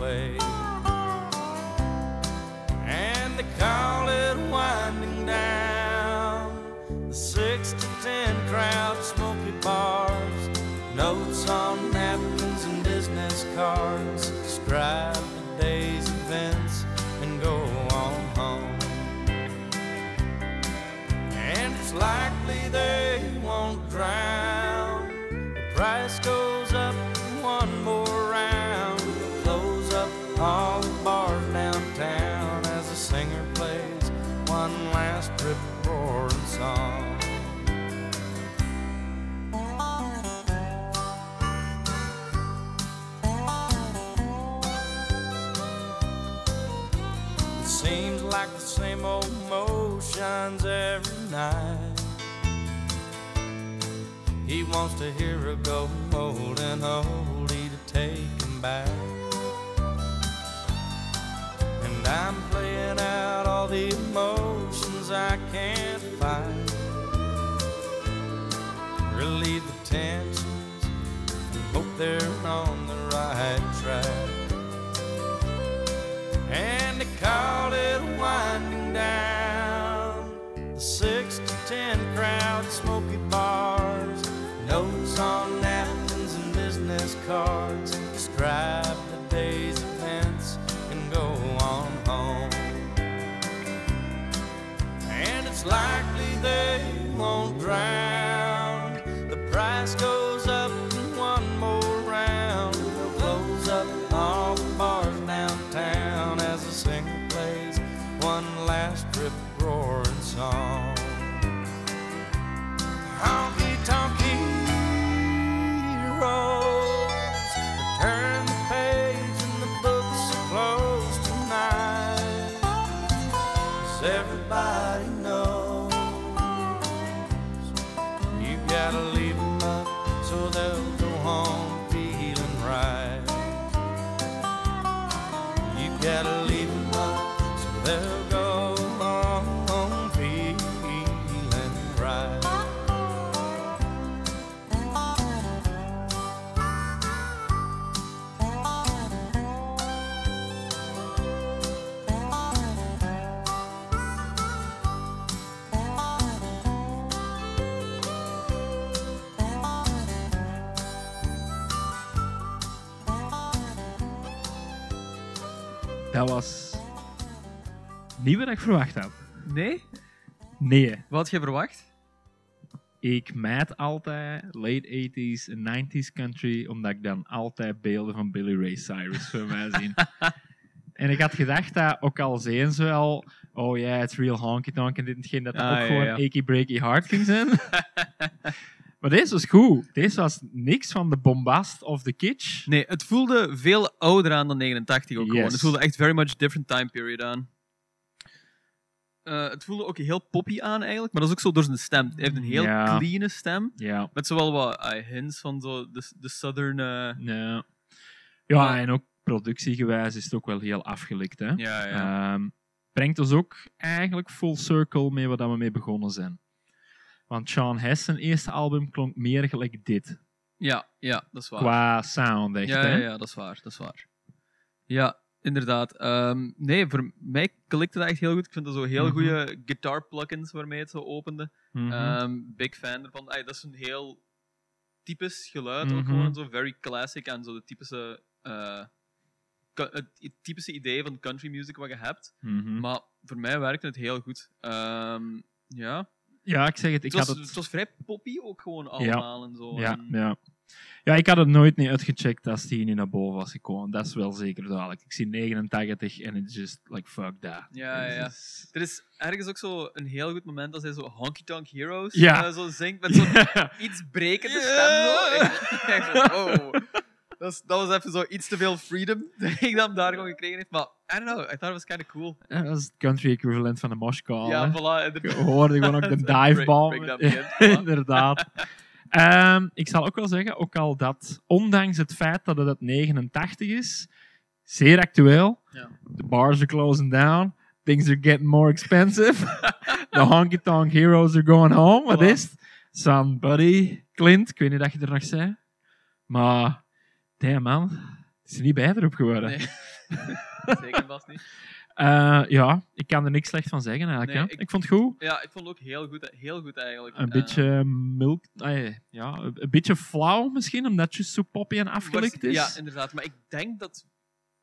wants to hear her go old and oldie to take him back. And I'm playing out all the emotions I can't fight. Relieve the tensions and hope they're on the right track. And they call it winding down. The six to ten crowd, bars, notes on napkins and business cards describe the day's events and go on home. And it's likely they won't drown. The price goes Dat was niet wat ik verwacht had. Nee? Nee. Wat had je verwacht? Ik mijt altijd late 80s en 90s country, omdat ik dan altijd beelden van Billy Ray Cyrus voor mij zie. en ik had gedacht dat, ook al zijn ze wel, oh ja, het is real honky tonk en dit en dat Ah, ook ja, gewoon ja. achy breaky heart ging zijn. maar deze was goed. Deze was niks van de bombast of de kitsch. Nee, het voelde veel ouder aan dan 89 ook gewoon. Het voelde echt very much different time period aan. Eh, het voelde ook heel poppy aan eigenlijk, maar dat is ook zo door zijn stem. Hij heeft een heel Ja. clean stem, met zowel wat ah, hints van zo de, de southern... eh, Ja, en ook productiegewijs is het ook wel heel afgelikt. Hè? ja, ja. Ehm, brengt ons ook eigenlijk full circle mee waar we mee begonnen zijn. Want Sean Hess, zijn eerste album, klonk meer gelijk dit. ja, ja, dat is waar. Qua sound, echt. ja, hè? ja, ja, dat is waar, dat is waar. Ja, inderdaad. Ehm, nee, voor mij klikte dat echt heel goed. Ik vind dat zo heel Mhm. goede guitar plugins waarmee het zo opende. Mhm. Ehm, big fan ervan. Ay, dat is een heel typisch geluid ook Mhm. gewoon. Zo very classic en zo de typische, cu- het, typische idee van country music wat je hebt. Maar voor mij werkte het heel goed. Ehm, ja. Ja, ik zeg het. Ik Het was, had het, het was vrij poppy ook gewoon allemaal en zo. ja, En- ja. ja, ik had het nooit niet uitgecheckt als die niet naar boven was gekomen. Dat is wel zeker duidelijk. Ik zie 89 en het is just like fuck that. Ja, ja, ja. Is- Er is ergens ook zo een heel goed moment als hij zo Honky Tonk Heroes Ja. eh, zo zingt met zo'n iets brekende stem. Zo. Ik, ik dacht, oh. Dat, is- dat was even zo iets te veel freedom dat ik dan daar gewoon gekregen heeft. Maar I don't know, I thought it was kind of cool. Ja, dat is het country equivalent van de mosh call. ja, voilà. Je inderdaad. hoorde gewoon ook de voilà. Inderdaad. Ehm, ik zal ook wel zeggen, ook al dat, ondanks het feit dat het uit 89 is, zeer actueel. Ja. The bars are closing down. Things are getting more expensive. The honky tonk heroes are going home. Wat is het? Buddy, Clint. Ik weet niet dat je er nog zei. Maar, damn man. Het is er niet beter op geworden. Nee. Zeker vast niet. Eh, ja, ik kan er niks slecht van zeggen eigenlijk. Nee, ik- ik... vond het goed. Ja, ik vond het ook heel goed, heel goed eigenlijk. Een Eh, beetje milk, ah, ja, een beetje flauw misschien, omdat just zo poppy en afgelikt is. Ja, inderdaad. Maar ik denk dat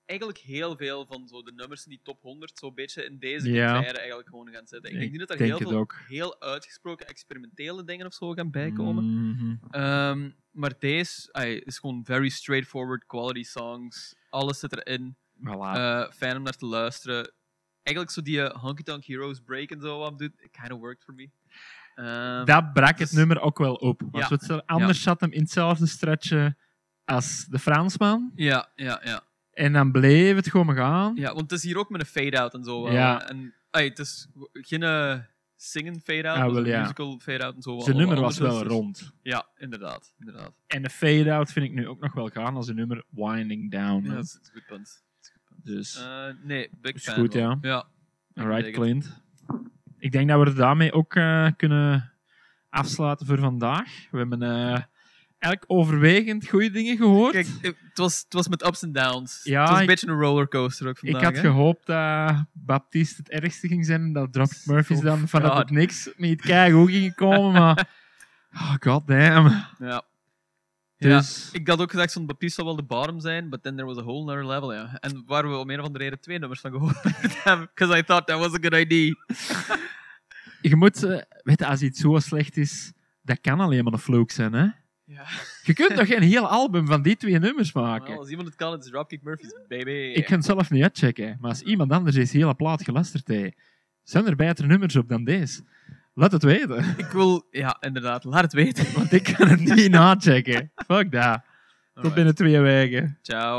eigenlijk heel veel van zo de nummers in die top 100 zo'n beetje in deze Ja. eigenlijk gewoon gaan zitten. Ik, denk niet dat er heel veel heel uitgesproken experimentele dingen of zo gaan bijkomen. Mhm. Ehm, maar deze ay, is gewoon very straightforward quality songs. Alles zit erin. Voilà. Eh, fijn om naar te luisteren. Eigenlijk zo die eh, Honky Tonk Heroes break en zo wat doet, it kind of worked for me. Ehm, dat brak het dus- nummer ook wel op. Want Ja. anders zat hem in hetzelfde stretchje als de Fransman. Ja, ja, ja. En dan bleef het gewoon gaan. Ja, want het is hier ook met een fade-out en zo. Ja. En Ay, het is geen eh, zingen fade-out, Ah, het wel, een ja. musical fade-out en zo. Zijn nummer was wel rond. Ja, inderdaad. inderdaad. En de fade-out vind ik nu ook nog wel gaan als een nummer Winding Down. Ja, dat is, dat is een goed punt. Dus, Eh, nee, big Is fan. goed, wel. ja. Ja. alright. Clint. Ik denk dat we er daarmee ook eh, kunnen afsluiten voor vandaag. We hebben eigenlijk overwegend goede dingen gehoord. Kijk, het was, het was met ups en downs. Ja, het was een ik- beetje een rollercoaster ook ik vandaag. had hè? gehoopt dat Baptiste het ergste ging zijn en dat Murphys Oh, dan vanuit God. het niks niet keigoed hoe gingen komen, maar... Oh, god damn. Ja. Dus... Ik had ook gezegd, zo'n Baptiste zou wel de bottom zijn, but then there was a whole other level, ja. En waar we om een of andere reden twee nummers van gehoord hebben, because I thought that was a good idea. Je moet... eh, weet je, als iets zo slecht is, dat kan alleen maar een fluke zijn, hè? Ja. Je kunt toch geen heel album van die twee nummers maken? Well, als iemand het kan, het is Dropkick Murphys, baby. Ik kan het zelf niet uitchecken, maar als iemand anders deze hele plaat geluisterd heeft, zijn er betere nummers op dan deze? Laat het weten, Ik wil, ja, inderdaad, laat het weten. want ik kan het niet nachecken. Fuck dat. Tot binnen twee weken. Ciao.